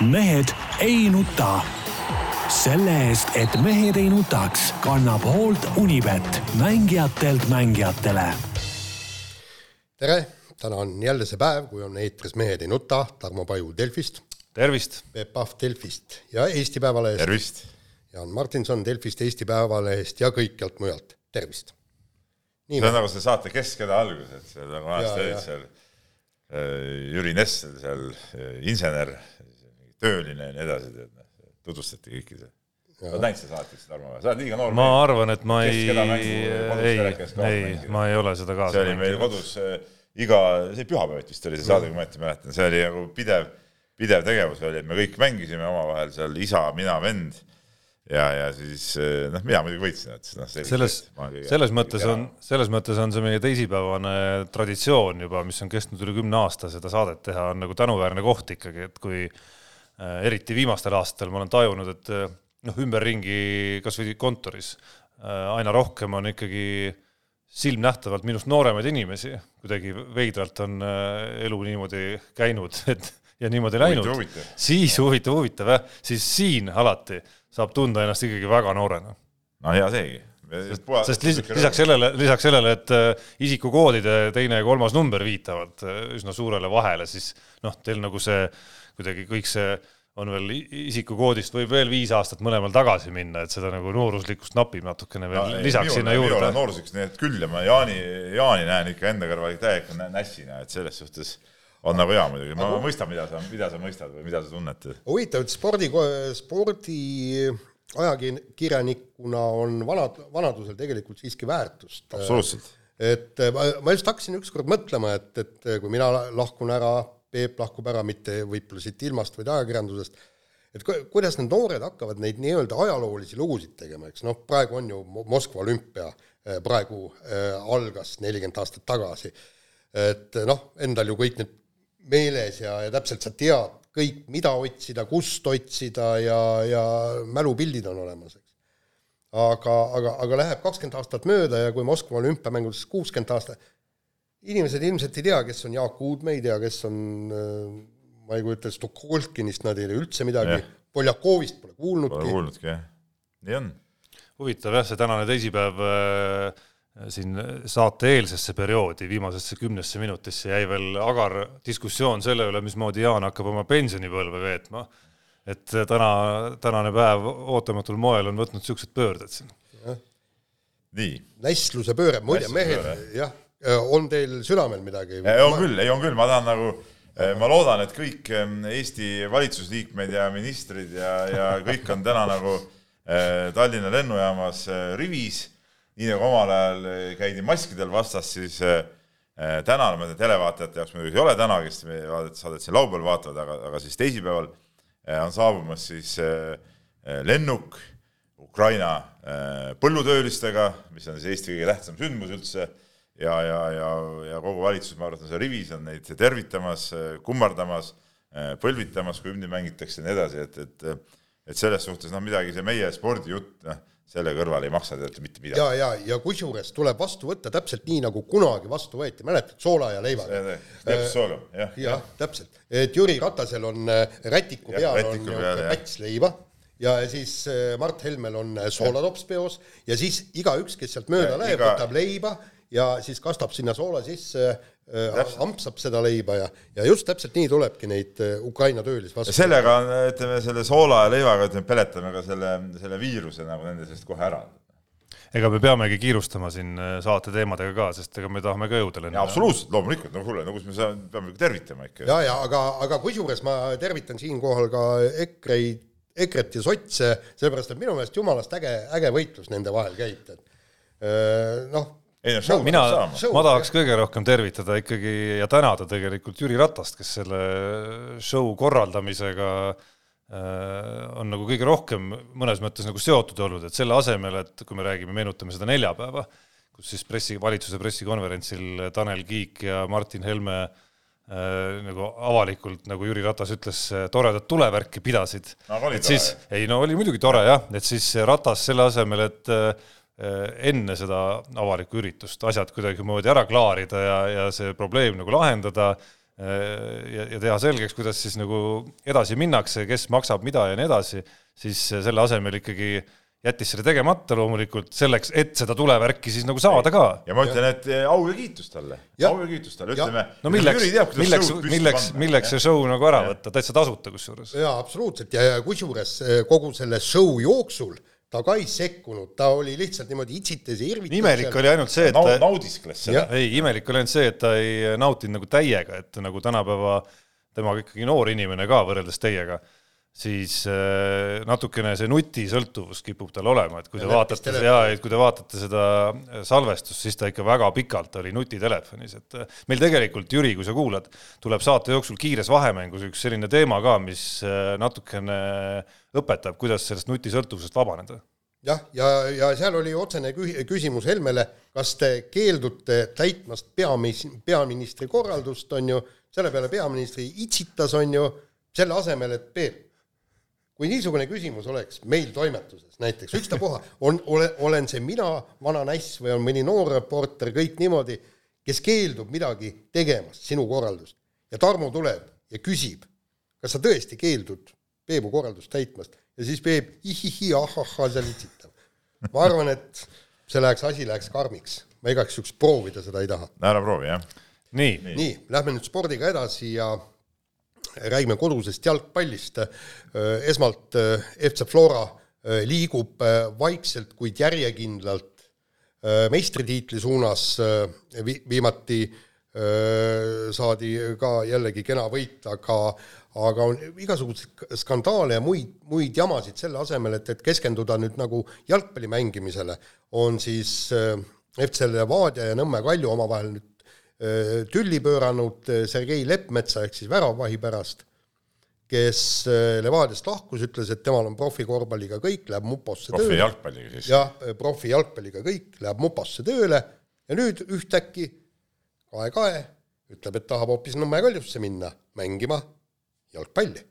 mehed ei nuta. selle eest, et mehed ei nutaks, kannab hoolt Unibet, mängijatelt mängijatele. tere, täna on jälle see päev, kui on eetris Mehed ei nuta, Tarmo Paju Delfist. tervist. Peep Pahv Delfist ja Eesti Päevalehest. tervist. Jaan Martinson Delfist, Eesti Päevalehest ja kõikjalt mujalt, tervist. see on nagu see saate keskeda algus, et seal nagu vanasti olid seal äh, Jüri Nessel seal äh, insener, tööline ja nii edasi, tead, noh, tutvustati kõiki see. sa oled näinud seda saadet, Tarmo, sa oled liiga noor. ma arvan, et ma ei, ei, ei, ma ei ole seda kaasa see oli meil kodus äh, iga, see pühapäeviti vist oli see saade, kui ma õieti mäletan, see oli nagu pidev, pidev tegevus oli, et me kõik mängisime omavahel seal isa, mina, vend ja, ja siis noh, mina muidugi võitsin, et noh. selles, selles mõttes on, selles mõttes on see meie teisipäevane traditsioon juba, mis on kestnud üle kümne aasta, seda saadet teha, on nagu tänuväärne koht ikkagi, et kui äh, eriti viimastel aastatel ma olen tajunud, et äh, noh, ümberringi kasvõi kontoris äh, aina rohkem on ikkagi silmnähtavalt minust nooremaid inimesi, kuidagi veidralt on äh, elu niimoodi käinud, et ja niimoodi läinud, siis huvitav, huvitav jah, siis siin alati saab tunda ennast ikkagi väga noorena. no hea seegi. sest, sest lis, lisaks sellele, lisaks sellele, et äh, isikukoodide teine ja kolmas number viitavad äh, üsna suurele vahele, siis noh, teil nagu see kuidagi kõik see on veel isikukoodist võib veel viis aastat mõlemal tagasi minna, et seda nagu nooruslikkust napib natukene veel no, lisaks ei, sinna juurde. nooruseks nii, et küll ja ma Jaani, Jaani näen ikka enda kõrval täiega nässina, et selles suhtes on nagu hea muidugi, ma Aga... mõistan, mida sa, mida sa mõistad või mida sa tunned. huvitav, et spordi, spordi ajakirjanikuna on vanad, vanadusel tegelikult siiski väärtust. absoluutselt. et ma, ma just hakkasin ükskord mõtlema, et, et kui mina lahkun ära, Peep lahkub ära, mitte võib-olla siit ilmast, vaid ajakirjandusest, et kuidas need noored hakkavad neid nii-öelda ajaloolisi lugusid tegema, eks? Noh, praegu on ju Moskva olümpia, praegu äh, algas nelikümmend aastat tagasi, et noh, endal ju kõik need meeles ja, ja täpselt sa tead kõik, mida otsida, kust otsida ja, ja mälupildid on olemas, eks. aga, aga, aga läheb kakskümmend aastat mööda ja kui Moskva olümpiamängudes kuuskümmend aastat, inimesed ilmselt ei tea, kes on Jaak Uudmäe, ei tea, kes on ma ei kujuta, Stokholkinist nad ei tea üldse midagi, Poljakovist pole kuulnudki. Pole kuulnudki, jah. nii on. huvitav jah, see tänane teisipäev äh siin saate eelsesse perioodi, viimasesse kümnesse minutisse jäi veel agar diskussioon selle üle, mismoodi Jaan hakkab oma pensionipõlve veetma. et täna, tänane päev ootamatul moel on võtnud niisugused pöörded siin. nii. nästluse pööre, muide mehed, jah, on teil südamel midagi? on küll, ei on küll, ma tahan nagu ma loodan, et kõik Eesti valitsusliikmed ja ministrid ja, ja kõik on täna nagu Tallinna lennujaamas rivis. Nii nagu omal ajal käidi maskidel vastas, siis äh, täna, ma tean, televaatajate jaoks muidugi ei ole täna, kes meie saadet siin laupäeval vaatavad, aga, aga siis teisipäeval äh, on saabumas siis äh, lennuk Ukraina põllutöölistega, mis on siis Eesti kõige tähtsam sündmus üldse ja, ja, ja, ja kogu valitsus, ma arvan, seal rivis, on neid tervitamas, kummardamas, põlvitamas, kui hümni mängitakse ja nii edasi, et, et et selles suhtes noh, midagi see meie spordijutt, noh selle kõrval ei maksa tegelikult mitte midagi. ja, ja, ja kusjuures tuleb vastu võtta täpselt nii, nagu kunagi vastu võeti, mäletad, soola ja leivaga? jah, jah, täpselt, et Jüri Ratasel on äh, rätiku peal ja, on niisugune päts leiba ja siis äh, Mart Helmel on äh, soolatops peos. Ja siis igaüks, kes sealt mööda läheb võtab leiba ja siis kastab sinna soola sisse Täpselt. ampsab seda leiba ja, ja just täpselt nii tulebki neid Ukraina töölisi vastu. sellega, ütleme, selle soola ja leivaga, ütleme, peletame ka selle, selle viiruse nagu nende seest kohe ära. ega me peamegi kiirustama siin saate teemadega ka, sest ega me tahame ka jõuda lennata. absoluutselt, loomulikult, no kuule, no kus me saame, peame tervitama ikka. ja, ja aga, aga kusjuures ma tervitan siinkohal ka EKRE-id, EKRE-t ja sotse, sellepärast et minu meelest jumalast äge, äge võitlus nende vahel käib, et noh No, mina, ma tahaks kõige rohkem tervitada ikkagi ja tänada tegelikult Jüri Ratast, kes selle show korraldamisega äh, on nagu kõige rohkem mõnes mõttes nagu seotud olnud, et selle asemel, et kui me räägime, meenutame seda neljapäeva, kus siis pressi, valitsuse pressikonverentsil Tanel Kiik ja Martin Helme äh, nagu avalikult, nagu Jüri Ratas ütles, toredat tulevärki pidasid. No,. et siis, ei no oli muidugi tore jah, et siis Ratas selle asemel, et äh, Äh, enne seda avalikku üritust asjad kuidagimoodi ära klaarida ja, ja see probleem nagu lahendada, ja, ja teha selgeks, kuidas siis nagu edasi minnakse, kes maksab mida ja nii edasi, siis selle asemel ikkagi jättis selle tegemata loomulikult selleks, et seda tulevärki siis nagu saada ka. ja ma ütlen, et au ja kiitus talle, au ja kiitus talle, ütleme. no milleks, milleks, milleks, milleks see show nagu ära võtta, täitsa tasuta kusjuures. jaa, absoluutselt. Ja, ja kusjuures eh, kogu selle show jooksul ta ka ei sekkunud, ta oli lihtsalt niimoodi itsitas ja irvitas. imelik oli ainult see, et ta naudiskles seda. ei, imelik oli ainult see, et ta ei nautinud nagu täiega, et nagu tänapäeva temaga ikkagi noor inimene ka võrreldes teiega, siis äh, natukene see nutisõltuvus kipub tal olema, et kui te vaatate ja et kui te vaatate seda salvestust, siis ta ikka väga pikalt oli nutitelefonis, et äh, meil tegelikult, Jüri, kui sa kuulad, tuleb saate jooksul kiires vahemängus üks selline teema ka, mis äh, natukene õpetab, kuidas sellest nutisõltuvusest vabaneda. jah, ja, ja, ja seal oli otsene küsimus Helmele, kas te keeldute täitmast peamis-, peaministri korraldust, on ju, selle peale peaministri itsitas, on ju, selle asemel, et Peep, kui niisugune küsimus oleks meil toimetuses näiteks, ükstapuha, on, ole, olen see mina, vana näss, või on mõni noor reporter, kõik niimoodi, kes keeldub midagi tegemast, sinu korraldust, ja Tarmo tuleb ja küsib, kas sa tõesti keeldud Peebu korraldust täitmast ja siis Peep ihihi ahahhaa seal itsitab. ma arvan, et see läheks, asi läheks karmiks, ma igaks juhuks proovida seda ei taha. ära proovi, jah. nii, nii., nii, lähme nüüd spordiga edasi ja räägime kodusest jalgpallist. esmalt FC Flora liigub vaikselt, kuid järjekindlalt meistritiitli suunas, viimati saadi ka jällegi kena võit, aga aga on igasuguseid skandaale ja muid, muid jamasid selle asemel, et, et keskenduda nüüd nagu jalgpalli mängimisele, on siis äh, FC Levadia ja Nõmme Kalju omavahel nüüd äh, tülli pööranud äh, Sergei Leppmetsa ehk siis väravvahi pärast, kes Levadiast lahkus, ütles, et temal on profikorvpalliga kõik, läheb muposse profi tööle. jalgpalliga siis? jah, profi jalgpalliga kõik, läheb muposse tööle ja nüüd ühtäkki kae-kae ütleb, et tahab hoopis Nõmme Kaljusse minna mängima jalgpalli.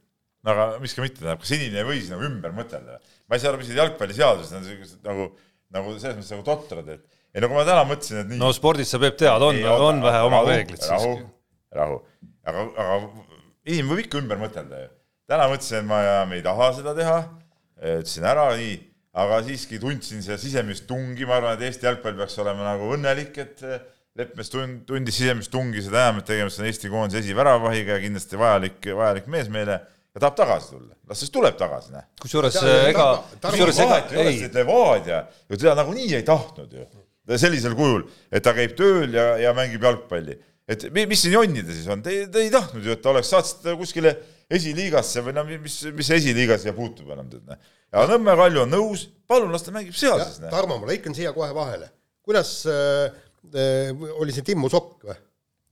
no aga miks ka mitte, tähendab, kas inimene ei või siis nagu ümber mõtelda? ma ei saa aru, mis need jalgpalliseadused on nagu, nagu selles mõttes nagu totrad, et ei no kui ma täna mõtlesin, et nii. no spordis sa Peep tead, on, on vähe oma reeglid siiski. rahu, aga, aga inimene võib ikka ümber mõtelda ju. täna mõtlesin, et ma, me ei taha seda teha, ütlesin ära, nii, aga siiski tundsin seda sisemist tungi, ma arvan, et Eesti jalgpall peaks olema nagu õnnelik, et Leppmees tund, tundis sisemist tungi, seda enam, et tegemist on Eesti koondise esiväravahiga ja kindlasti vajalik, vajalik mees meile ja tahab tagasi tulla. las siis tuleb tagasi, näe. kusjuures ega, kusjuures ega ei. Levadia ju teda nagunii ei tahtnud ju sellisel kujul, et ta käib tööl ja, ja mängib jalgpalli. et mis siin jonnida siis on, te, te ei tahtnud ju, et ta oleks, saatsite kuskile esiliigasse või no mis, mis esiliiga siia puutub enam tead, näe. ja Nõmme Kalju on nõus, palun las ta mängib seal ja, siis, näe. Tarmo, ma lõikan siia kohe vahele. kuidas äh, Äh, oli see Timmu Sokk või?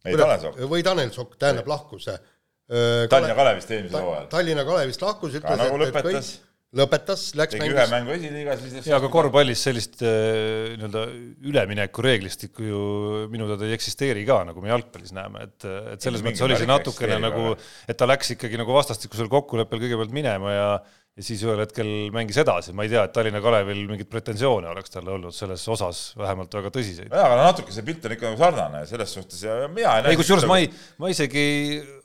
ei, Tanel Sokk. või Tanel Sokk, tähendab, lahkus. Äh, Tallinna Kalevist eelmisel hooajal. Tallinna Kalevist lahkus, ütles, et, et kõik lõpetas, läks tegi ühe mängu esiliigas, siis jaa, aga korvpallis sellist äh, nii-öelda üleminekureeglistikku ju minu teada ei eksisteeri ka, nagu me jalgpallis näeme, et, et selles mõttes oli see natukene nagu, et ta läks ikkagi nagu vastastikusel kokkuleppel kõigepealt minema ja ja siis ühel hetkel mängis edasi, ma ei tea, et Tallinna Kalevil mingeid pretensioone oleks talle olnud selles osas vähemalt väga tõsiseid. jaa, aga natuke see pilt on ikka nagu sarnane selles suhtes ja mina ei näe ei, kusjuures ma ei, ma isegi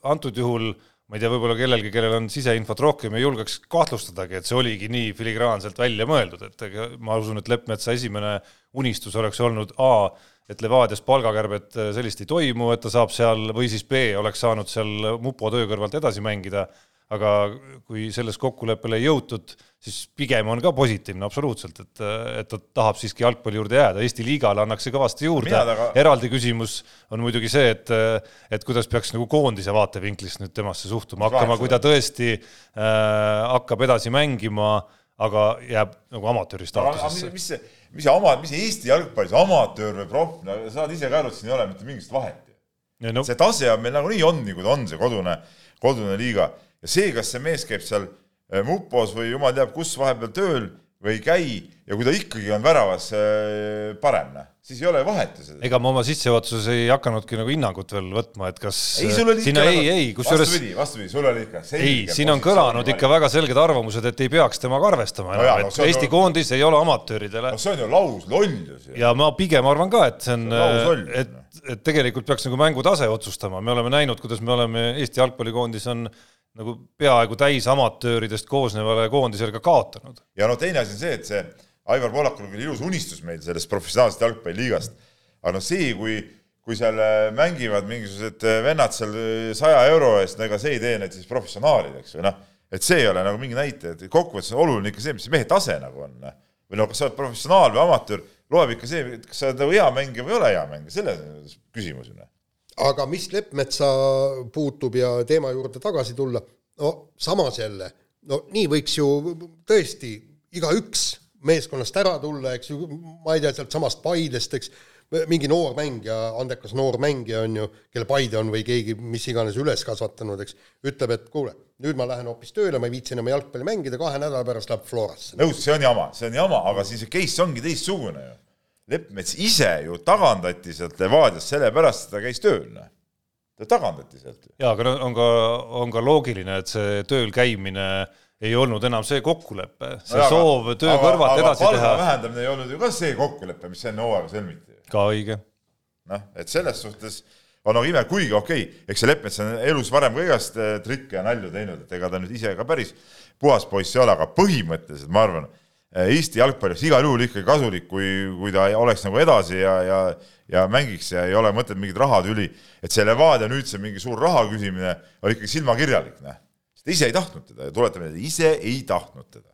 antud juhul ma ei tea, võib-olla kellelgi, kellel on siseinfot rohkem, ei julgeks kahtlustadagi, et see oligi nii filigraanselt välja mõeldud, et ma usun, et Leppmetsa esimene unistus oleks olnud A, et Levadias palgakärbet sellist ei toimu, et ta saab seal, või siis B, oleks saanud seal mupo töö kõrvalt edasi mängida. Aga kui selles kokkuleppele ei jõutud, siis pigem on ka positiivne absoluutselt, et, et ta tahab siiski jalgpalli juurde jääda, Eesti liigale annaks see kõvasti juurde. Taga... eraldi küsimus on muidugi see, et, et kuidas peaks nagu koondise vaatevinklist nüüd temasse suhtuma hakkama, kui ta tõesti äh, hakkab edasi mängima, aga jääb nagu amatööri staatusesse. mis see, mis see ama-, mis Eesti jalgpallis amatöör või proff, no sa saad ise ka aru, et siin ei ole mitte mingisugust vahet ju. No. see tase on meil nagunii on, nii kui ta on, see kodune, kodune liiga ja see, kas see mees käib seal mupos või jumal teab kus vahepeal tööl, või ei käi ja kui ta ikkagi on väravas äh, parem, noh, siis ei ole vahet ju seda. ega ma oma sissejuhatuses ei hakanudki nagu hinnangut veel võtma, et kas ei, sul oli sinna ikka ei, ei, kusjuures vastupidi, vastupidi, sul oli ikka ei, siin on kõlanud ikka väga selged arvamused, et ei peaks temaga arvestama No enam no, no et on Eesti ju- koondis ei ole amatööridele. No see on ju lauslollus ja ma pigem arvan ka, et see on, on lausloll. et, et tegelikult peaks nagu mängutase otsustama, me oleme näinud, kuidas me oleme, Eesti jalgpallikoondis on nagu peaaegu täis amatööridest koosnevale koondisele ka kaotanud. ja no teine asi on see, et see Aivar Pohlakul on küll ilus unistus meil sellest professionaalsest jalgpalliliigast, aga noh, see, kui, kui seal äh, mängivad mingisugused äh, vennad seal saja euro eest, no ega see ei tee neid siis professionaalideks või noh, et see ei ole nagu mingi näitaja, et kokkuvõttes on oluline ikka see, mis mehe tase nagu on. või noh, kas sa oled professionaal või amatöör, loeb ikka see, kas sa oled nagu hea mängija või ei ole hea mängija, selles on küsimus ju noh. Aga mis Leppmetsa puutub ja teema juurde tagasi tulla, no samas jälle, no nii võiks ju tõesti igaüks meeskonnast ära tulla, eks ju, ma ei tea, sealtsamast Paidest, eks, mingi noor mängija, andekas noor mängija on ju, kelle Paide on või keegi mis iganes üles kasvatanud, eks, ütleb, et kuule, nüüd ma lähen hoopis tööle, ma ei viitsi enam jalgpalli mängida, kahe nädala pärast läheb Florasse. nõus, see on jama, see on jama, aga siis see case ongi teistsugune ju. Leppmets ise ju tagandati sealt Levadiast sellepärast, et ta käis tööl, noh. ta tagandati sealt jaa, aga no on ka, on ka loogiline, et see tööl käimine ei olnud enam see kokkulepe, see No no, soov töö kõrvalt edasi palga teha, vähendamine ei olnud ju ka see kokkulepe, mis enne hooaega sõlmiti. ka õige. noh, et selles suhtes on nagu ime, kuigi okei okay,, eks see Leppmets on elus varem ka igast eh, trikke ja nalju teinud, et ega ta nüüd ise ka päris puhas poiss ei ole, aga põhimõtteliselt ma arvan, Eesti jalgpalli oleks igal juhul ikkagi kasulik, kui, kui ta oleks nagu edasi ja, ja ja mängiks ja ei ole mõtet mingit rahatüli, et see Levadia nüüd see mingi suur raha küsimine oli ikkagi silmakirjalik, noh. sest ta ise ei tahtnud teda ja tuletame meelde, ise ei tahtnud teda.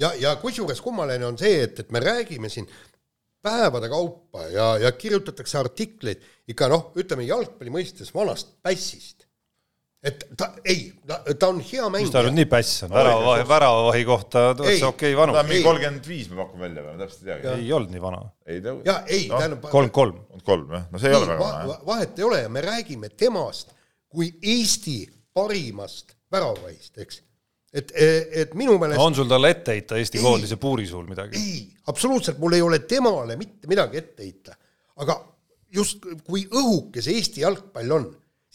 ja, ja kusjuures kummaline on see, et, et me räägime siin päevade kaupa ja, ja kirjutatakse artikleid ikka noh, ütleme jalgpalli mõistes vanast pässist. Et ta, ei, ta, on hea mis ta nüüd mängija. nii päss on, väravavahi, väravavahi kohta Ei. täitsa okei okay, ta on mingi kolmkümmend viis, ma pakun välja ma täpselt ei teagi. ei olnud nii vana, ei ta, ja ei Noh, tähendab kolm, kolm. on kolm jah, no see ei ole väga vana jah. va, vahet ei ole ja me räägime temast kui Eesti parimast väravahist, eks. et, et minu meelest on sul talle ette heita Eesti koondise puurisuul midagi? ei, absoluutselt, mul ei ole temale mitte midagi ette heita. aga just kui õhuke see Eesti jalgpall on,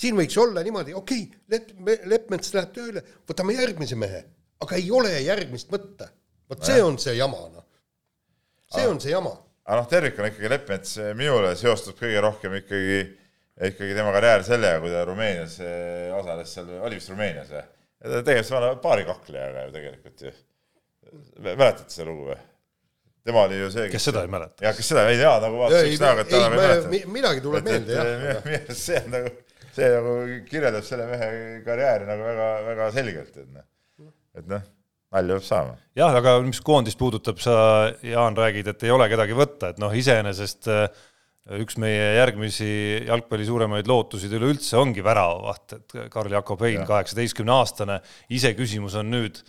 siin võiks olla niimoodi, okei okay, Lepp-, Leppmets läheb tööle, võtame järgmise mehe, aga ei ole järgmist võtta. vot see on see jama, noh. see on see jama. aga noh, tervikuna ikkagi Leppmets minule seostub kõige rohkem ikkagi, ikkagi tema karjäär sellega, kui ta Rumeenias eh, osales seal, oli vist Rumeenias või? ta tegeles vana baarikakklejaga ju tegelikult ju. mäletate seda lugu või? tema oli ju see, kes seda ei mäleta? jah, kes seda ei tea, nagu vaatas üks näoga, et ta enam ei mäleta. midagi tuleb meelde, jah. see on nagu, see nagu kirjeldab selle mehe karjääri nagu väga, väga selgelt, et noh, et noh, nalja peab saama. jah, aga mis koondist puudutab, sa, Jaan, räägid, et ei ole kedagi võtta, et noh, iseenesest äh, üks meie järgmisi jalgpalli suuremaid lootusid üleüldse ongi väravavaht, et Karl-Jakob Hein, kaheksateistkümne aastane, iseküsimus on nüüd,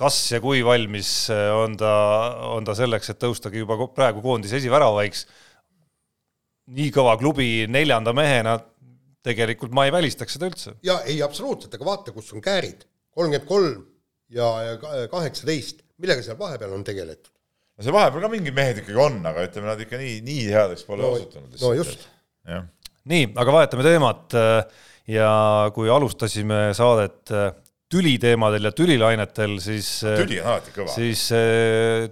kas ja kui valmis äh, on ta, on ta selleks, et tõustagi juba praegu koondise esiväravaiks. nii kõva klubi neljanda mehena, tegelikult ma ei välistaks seda üldse. ja ei, absoluutselt, aga vaata, kus on käärid, kolmkümmend kolm ja ja ka- kaheksateist, millega seal vahepeal on tegeletud? no see vahepeal ka mingid mehed ikkagi on, aga ütleme, nad ikka nii, nii headeks pole No- osutunud. no just. jah, nii, aga vahetame teemat äh, ja kui alustasime saadet äh, tüliteemadel ja tülilainetel, siis äh, tüli on alati kõva. siis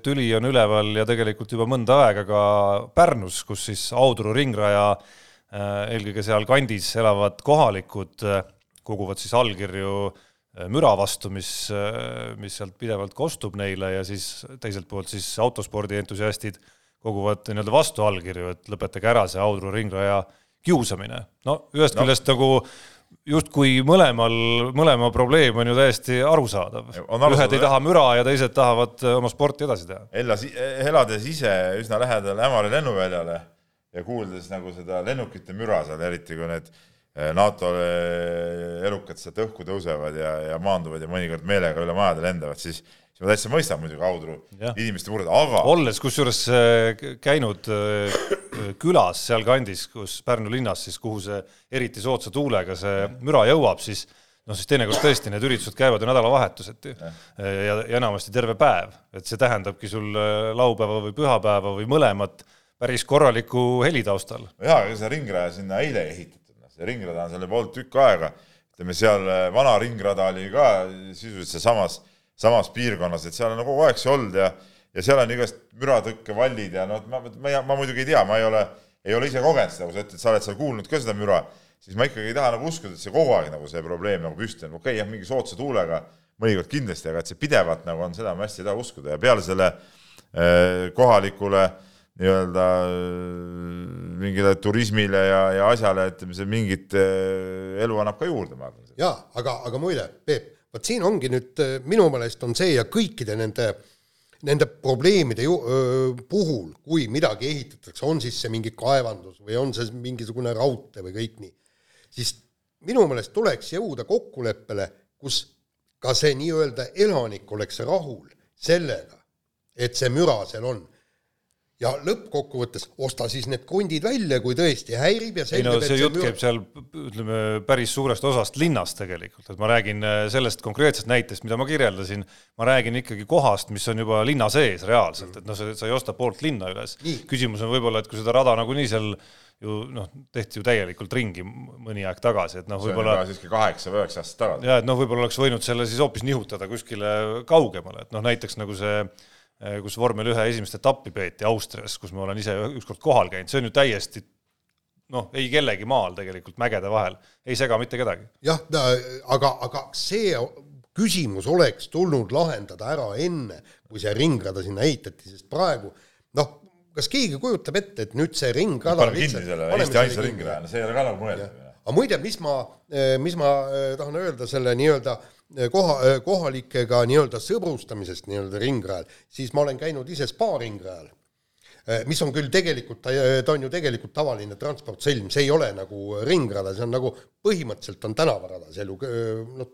tüli on üleval ja tegelikult juba mõnda aega ka Pärnus, kus siis Audru ringraja eelkõige seal kandis elavad kohalikud äh, koguvad siis allkirju äh, müra vastu, mis, mis sealt pidevalt kostub neile ja siis teiselt poolt siis autospordi entusiastid koguvad nii-öelda vastuallkirju, et lõpetage ära see Audru ringraja kiusamine. no ühest no. küljest nagu justkui mõlemal, mõlema probleem on ju täiesti arusaadav. Arusaadav, ühed ei taha müra ja teised tahavad äh, oma sporti edasi teha. Ellas, elades ise üsna lähedal Ämari lennuväljale ja kuuldes nagu seda lennukite müra seal, eriti kui need eh, NATO eh, elukad sealt õhku tõusevad ja, ja maanduvad ja mõnikord meelega üle majade lendavad, siis, siis ma täitsa mõistan muidugi Audru Jah. inimeste mured, aga olles kusjuures k- käinud külas sealkandis, kus Pärnu linnas siis, kuhu see eriti soodsa tuulega see müra jõuab, siis noh, siis teinekord tõesti need üritused käivad ju nädalavahetuseti ja, ja, ja enamasti terve päev, et see tähendabki sul laupäeva või pühapäeva või mõlemat päris korraliku heli taustal. jaa, ega see ringraja sinna eile ei ehitatud, see ringrada on seal juba olnud tükk aega, ütleme seal äh, vana ringrada oli ka sisuliselt sealsamas, samas piirkonnas, et seal on kogu aeg see olnud ja ja seal on igast müratõkkevallid ja noh, ma, ma, ma muidugi ei tea, ma ei ole, ei ole ise kogenud seda, kui sa ütled, sa oled seal kuulnud ka seda müra siis ma ikkagi ei taha nagu uskuda, et see kogu aeg nagu see probleem nagu püsti on, okei okay,, jah, mingi soodsa tuulega mõnikord kindlasti, aga et see pidevalt nagu on, seda ma hästi ei taha uskuda. Ja peale selle eh, kohalikule nii-öelda eh, mingile turismile ja, ja asjale, et see mingit eh, elu annab ka juurde, ma arvan. jaa, aga, aga muide, Peep, vot siin ongi nüüd minu meelest on see ja kõikide nende Nende probleemide ju, öö, puhul, kui midagi ehitatakse, on siis see mingi kaevandus või on see mingisugune raudtee või kõik nii, siis minu meelest tuleks jõuda kokkuleppele, kus ka see nii-öelda elanik oleks rahul sellega, et see müra seal on ja lõppkokkuvõttes osta siis need kondid välja, kui tõesti häirib ja selgub, ei no see jutt müür... käib seal ütleme päris suurest osast linnast tegelikult, et ma räägin äh, sellest konkreetsest näitest, mida ma kirjeldasin, ma räägin ikkagi kohast, mis on juba linna sees reaalselt, et noh, sa ei osta poolt linna üles. küsimus on võib-olla, et kui seda rada nagunii seal ju noh, tehti ju täielikult ringi mõni aeg tagasi, et noh, võib-olla siiski kaheksa või üheksa aastat tagasi. ja et noh, võib-olla oleks võinud selle siis hoopis nihutada kuskile kaugemale, et noh, näiteks nagu see kus vormel ühe esimest etappi peeti Austrias, kus ma olen ise ükskord kohal käinud, see on ju täiesti noh, ei kellegi maal tegelikult mägede vahel, ei sega mitte kedagi. jah, aga, aga see küsimus oleks tulnud lahendada ära enne, kui see ringrada sinna ehitati, sest praegu noh, kas keegi kujutab ette, et nüüd see ringrada paneme kinni selle Eesti ainsa ringraja, no see ei ole ka nagu mõeldav. aga muide, mis ma, eh, mis ma eh, tahan öelda selle nii-öelda eh, koha, kohalikega nii-öelda sõbrustamisest nii-öelda ringrajal, siis ma olen käinud ise spaaringrajal, mis on küll tegelikult, ta, ta on ju tegelikult tavaline transportsõlm, see ei ole nagu ringrada, see on nagu põhimõtteliselt on tänavarada, see elu, noh,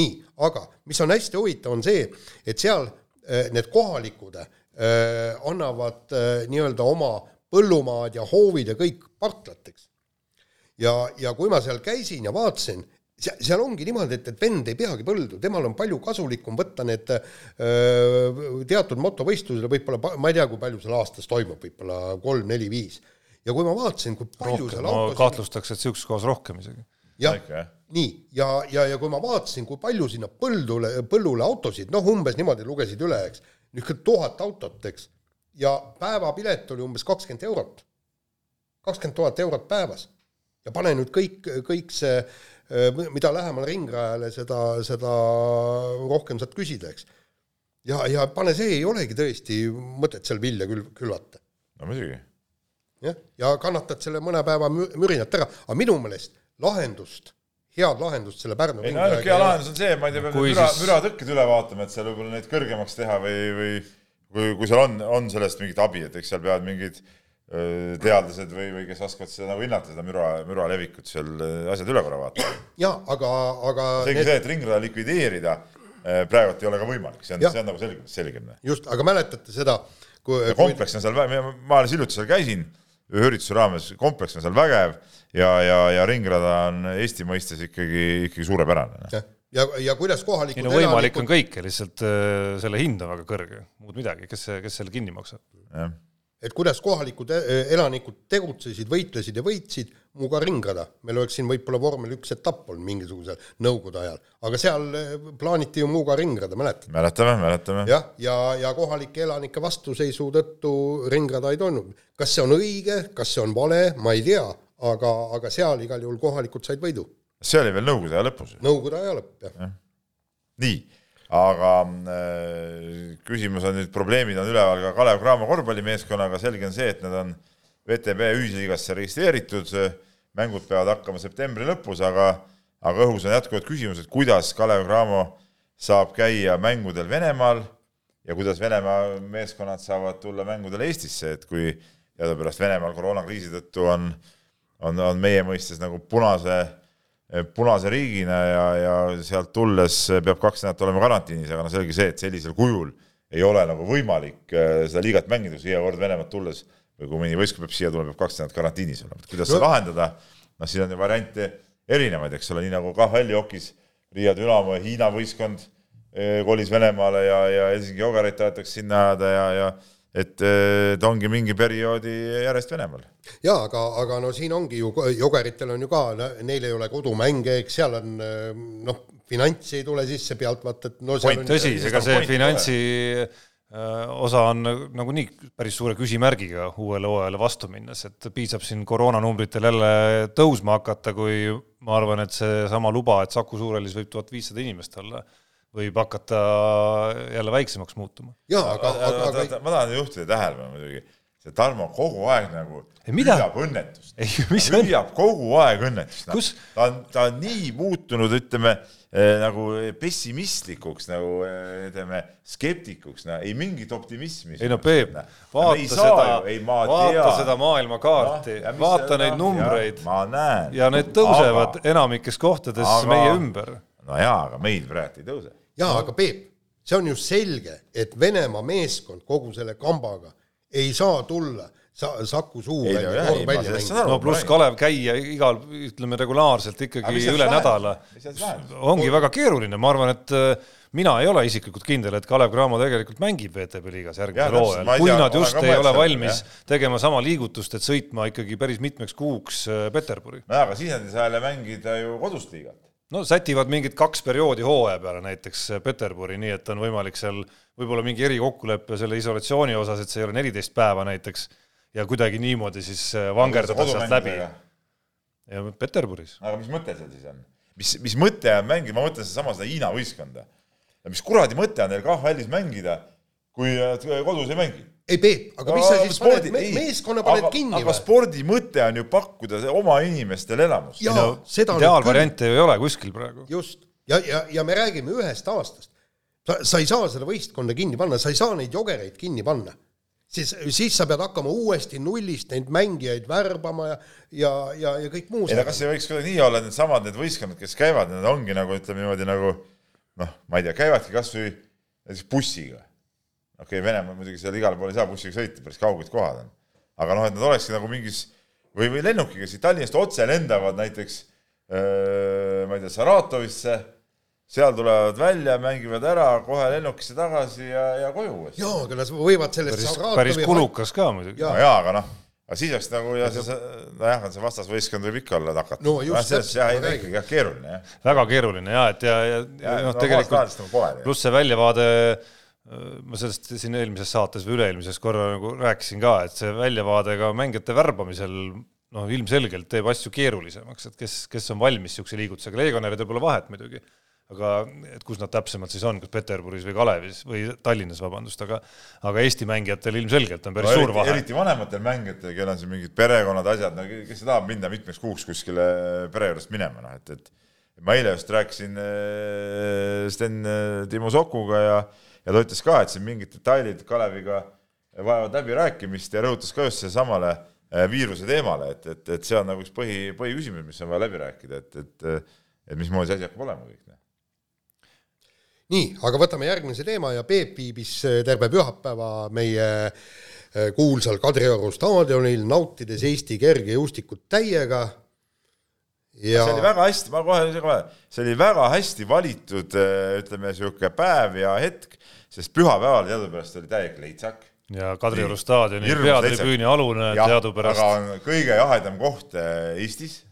nii, aga mis on hästi huvitav, on see, et seal need kohalikud Äh, annavad äh, nii-öelda oma põllumaad ja hoovid ja kõik partlateks. ja, ja kui ma seal käisin ja vaatasin, seal ongi niimoodi, et, et vend ei peagi põldu, temal on palju kasulikum võtta need öö, äh, teatud motovõistlusele võib-olla, ma ei tea, kui palju seal aastas toimub, võib-olla kolm-neli-viis. ja kui ma vaatasin, kui palju rohkem, seal autosid... kahtlustaks, et niisuguses kohas rohkem isegi. jah, nii, ja, ja, ja kui ma vaatasin, kui palju sinna põldule, põllule autosid, noh, umbes niimoodi lugesid üle, eks niisugune tuhat autot, eks, ja päevapilet oli umbes kakskümmend eurot. kakskümmend tuhat eurot päevas. ja pane nüüd kõik, kõik see, mida lähemal ringrajale, seda, seda rohkem saad küsida, eks. ja, ja pane see, ei olegi tõesti mõtet seal vilja kül-, külvata. no muidugi. jah, ja kannatad selle mõne päeva mürinat ära, aga minu meelest lahendust head lahendust selle Pärnu ei no ainuke hea lahendus on see, ma ei tea, peab müra siis..., müratõkked üle vaatama, et seal võib-olla neid kõrgemaks teha või, või kui, kui seal on, on sellest mingit abi, et eks seal peavad mingid teadlased või, või kes oskavad seda nagu hinnata, seda müra, müra levikut seal asjad üle korra vaatama. jaa, aga, aga seegi need... see, et ringrada likvideerida praegult ei ole ka võimalik, see on, see on nagu selge, selge. just, aga mäletate seda kui kompleks on seal, ma alles hiljuti seal käisin ühe ürituse raames, kompleks on seal vägev ja, ja, ja ringrada on Eesti mõistes ikkagi, ikkagi suurepärane. ja, ja, ja kuidas kohalikud ei no võimalik elanikud... on kõike, lihtsalt äh, selle hind on väga kõrge, muud midagi, kes, kes selle kinni maksab? Et kuidas kohalikud e-, elanikud tegutsesid, võitlesid ja võitsid, mu ka ringrada, meil oleks siin võib-olla vormel üks etapp olnud mingisugusel nõukogude ajal, aga seal e, plaaniti ju Muuga ringrada, mäletad? mäletame, mäletame. jah, ja, ja, ja kohalike elanike vastuseisu tõttu ringrada ei toimunud. kas see on õige, kas see on vale, ma ei tea, aga, aga seal igal juhul kohalikud said võidu. see oli veel Nõukogude aja lõpus? Nõukogude aja lõpp, jah ja.. nii aga äh, küsimus on nüüd, probleemid on üleval ka Kalev Cramo korvpallimeeskonnaga, selge on see, et nad on VTB ühisliigasse registreeritud, mängud peavad hakkama septembri lõpus, aga, aga õhus on jätkuvalt küsimus, et kuidas Kalev Cramo saab käia mängudel Venemaal ja kuidas Venemaa meeskonnad saavad tulla mängudele Eestisse, et kui teadupärast Venemaal koroonakriisi tõttu on, on, on meie mõistes nagu punase punase riigina ja, ja sealt tulles peab kaks nädalat olema karantiinis, aga no selge see, et sellisel kujul ei ole nagu võimalik äh, seda liigat mängida, kui siia kord Venemaalt tulles või kui mõni võistkond peab siia tulema, peab kaks nädalat karantiinis olema, et kuidas no. seda lahendada, noh, siin on ju variante erinevaid, eks ole, nii nagu KHL-i hokis. Riia Dünamo ja Hiina võistkond kolis Venemaale ja, ja Helsingi Jogerit tahetakse sinna ajada ja, ja et ta ongi mingi perioodi järjest Venemaal. jaa, aga, aga no siin ongi ju, Jogeritel on ju ka, neil ei ole kodumänge, eks seal on noh, finantsi ei tule sisse pealt, vaata, et no point tõsi, ega see finantsi äh, osa on nagunii päris suure küsimärgiga uuele hooajale vastu minnes, et piisab siin koroonanumbritel jälle tõusma hakata, kui ma arvan, et seesama luba, et Saku Suurhallis võib tuhat viissada inimest olla võib hakata jälle väiksemaks muutuma. jaa, aga, aga, aga ma tahan juhtida tähelepanu muidugi, see Tarmo kogu aeg nagu püüab õnnetust. püüab kogu aeg õnnetust no.. ta on, ta on nii muutunud, ütleme eh, nagu pessimistlikuks nagu eh, ütleme skeptikuks, no ei mingit optimismi. ei no Peep, vaata no, seda, vaata seda maailmakaarti no,, vaata neid numbreid. ja need tõusevad aga, enamikes kohtades aga, meie ümber. no jaa, aga meil praegu ei tõuse jaa, aga Peep, see on ju selge, et Venemaa meeskond kogu selle kambaga ei saa tulla sa-, Saku Suu ei, välja, no, välja mängida. no pluss Kalev käia igal, ütleme regulaarselt ikkagi üle nädala. ongi väga keeruline, ma arvan, et äh, mina ei ole isiklikult kindel, et Kalev Cramo tegelikult mängib VTB liigas järgmisel hooajal, kui tea, nad just ei ole valmis jah. tegema sama liigutust, et sõitma ikkagi päris mitmeks kuuks äh, Peterburi. nojah, aga siis nad ei saa jälle mängida ju kodust liigat no sätivad mingid kaks perioodi hooaja peale näiteks Peterburi, nii et on võimalik seal võib-olla mingi erikokkulepe selle isolatsiooni osas, et see ei ole neliteist päeva näiteks ja kuidagi niimoodi siis äh, vangerdada sealt läbi. ja Peterburis. aga mis mõte seal siis on? mis, mis mõte on mängida, ma mõtlen sedasama seda Hiina võistkonda. mis kuradi mõte on neil KHL-is mängida, kui kodus ei mängi? Ei Peep, aga mis sa siis spordi, paned, meeskonna paned aga, kinni aga või? spordi mõte on ju pakkuda oma inimestele elamust. No, ideaalvariante ju ei ole kuskil praegu. just, ja, ja, ja me räägime ühest aastast. sa, sa ei saa seda võistkonda kinni panna, sa ei saa neid jogereid kinni panna. siis, siis sa pead hakkama uuesti nullist neid mängijaid värbama ja, ja, ja, ja kõik muu. ei no kas ei võiks kuidagi nii olla, et needsamad need võistkonnad, kes käivad, need ongi nagu ütleme niimoodi nagu noh, ma ei tea, käivadki kasvõi näiteks bussiga okei okay,, Venemaal muidugi seal igal pool ei saa bussiga sõita, päris kauged kohad on. aga noh, et nad olekski nagu mingis või, või lennukiga siit Tallinnast otse lendavad näiteks öö, ma ei tea, Saratovisse, seal tulevad välja, mängivad ära, kohe lennukisse tagasi ja, ja koju uuesti. jaa, aga nad võivad sellest päris, päris kulukas ka muidugi. no jaa, aga noh, aga siis oleks nagu ja see, nojah, see vastasvõistkond võib ikka olla nakatunud. no just no,, jah, ikkagi jah, keeruline jah. väga keeruline ja et ja, ja, ja noh, tegelikult nagu pluss see väljavaade ma sellest siin eelmises saates või üle-eelmises korra nagu rääkisin ka, et see väljavaade ka mängijate värbamisel noh, ilmselgelt teeb asju keerulisemaks, et kes, kes on valmis niisuguse liigutusega, legionäridel pole vahet muidugi, aga et kus nad täpsemalt siis on, kas Peterburis või Kalevis või Tallinnas, vabandust, aga aga Eesti mängijatel ilmselgelt on päris no, suur vahe. eriti vanematel mängijatel, kellel on siin mingid perekonnad, asjad, no kes ei taha minna mitmeks kuuks kuskile pere juurest minema, noh et, et ma eile just rääkisin äh, Sten äh, Timo Sokuga ja ja ta ütles ka, et siin mingid detailid Kaleviga vajavad läbirääkimist ja rõhutas ka just seesamale äh, viiruse teemale, et, et, et see on nagu üks põhi, põhiküsimus, mis on vaja läbi rääkida, et, et, et mismoodi see asi hakkab olema kõik. Noh. nii, aga võtame järgmise teema ja Peep viibis äh, terve pühapäeva meie kuulsal Kadrioru staadionil, nautides Eesti kergejõustikut täiega ja see oli väga hästi, ma kohe, see oli väga hästi valitud, ütleme, niisugune päev ja hetk, sest pühapäeval teadupärast oli täielik leitsak. ja Kadrioru staadioni peatribüüni alune teadupärast. aga on kõige jahedam koht eh, Eestis,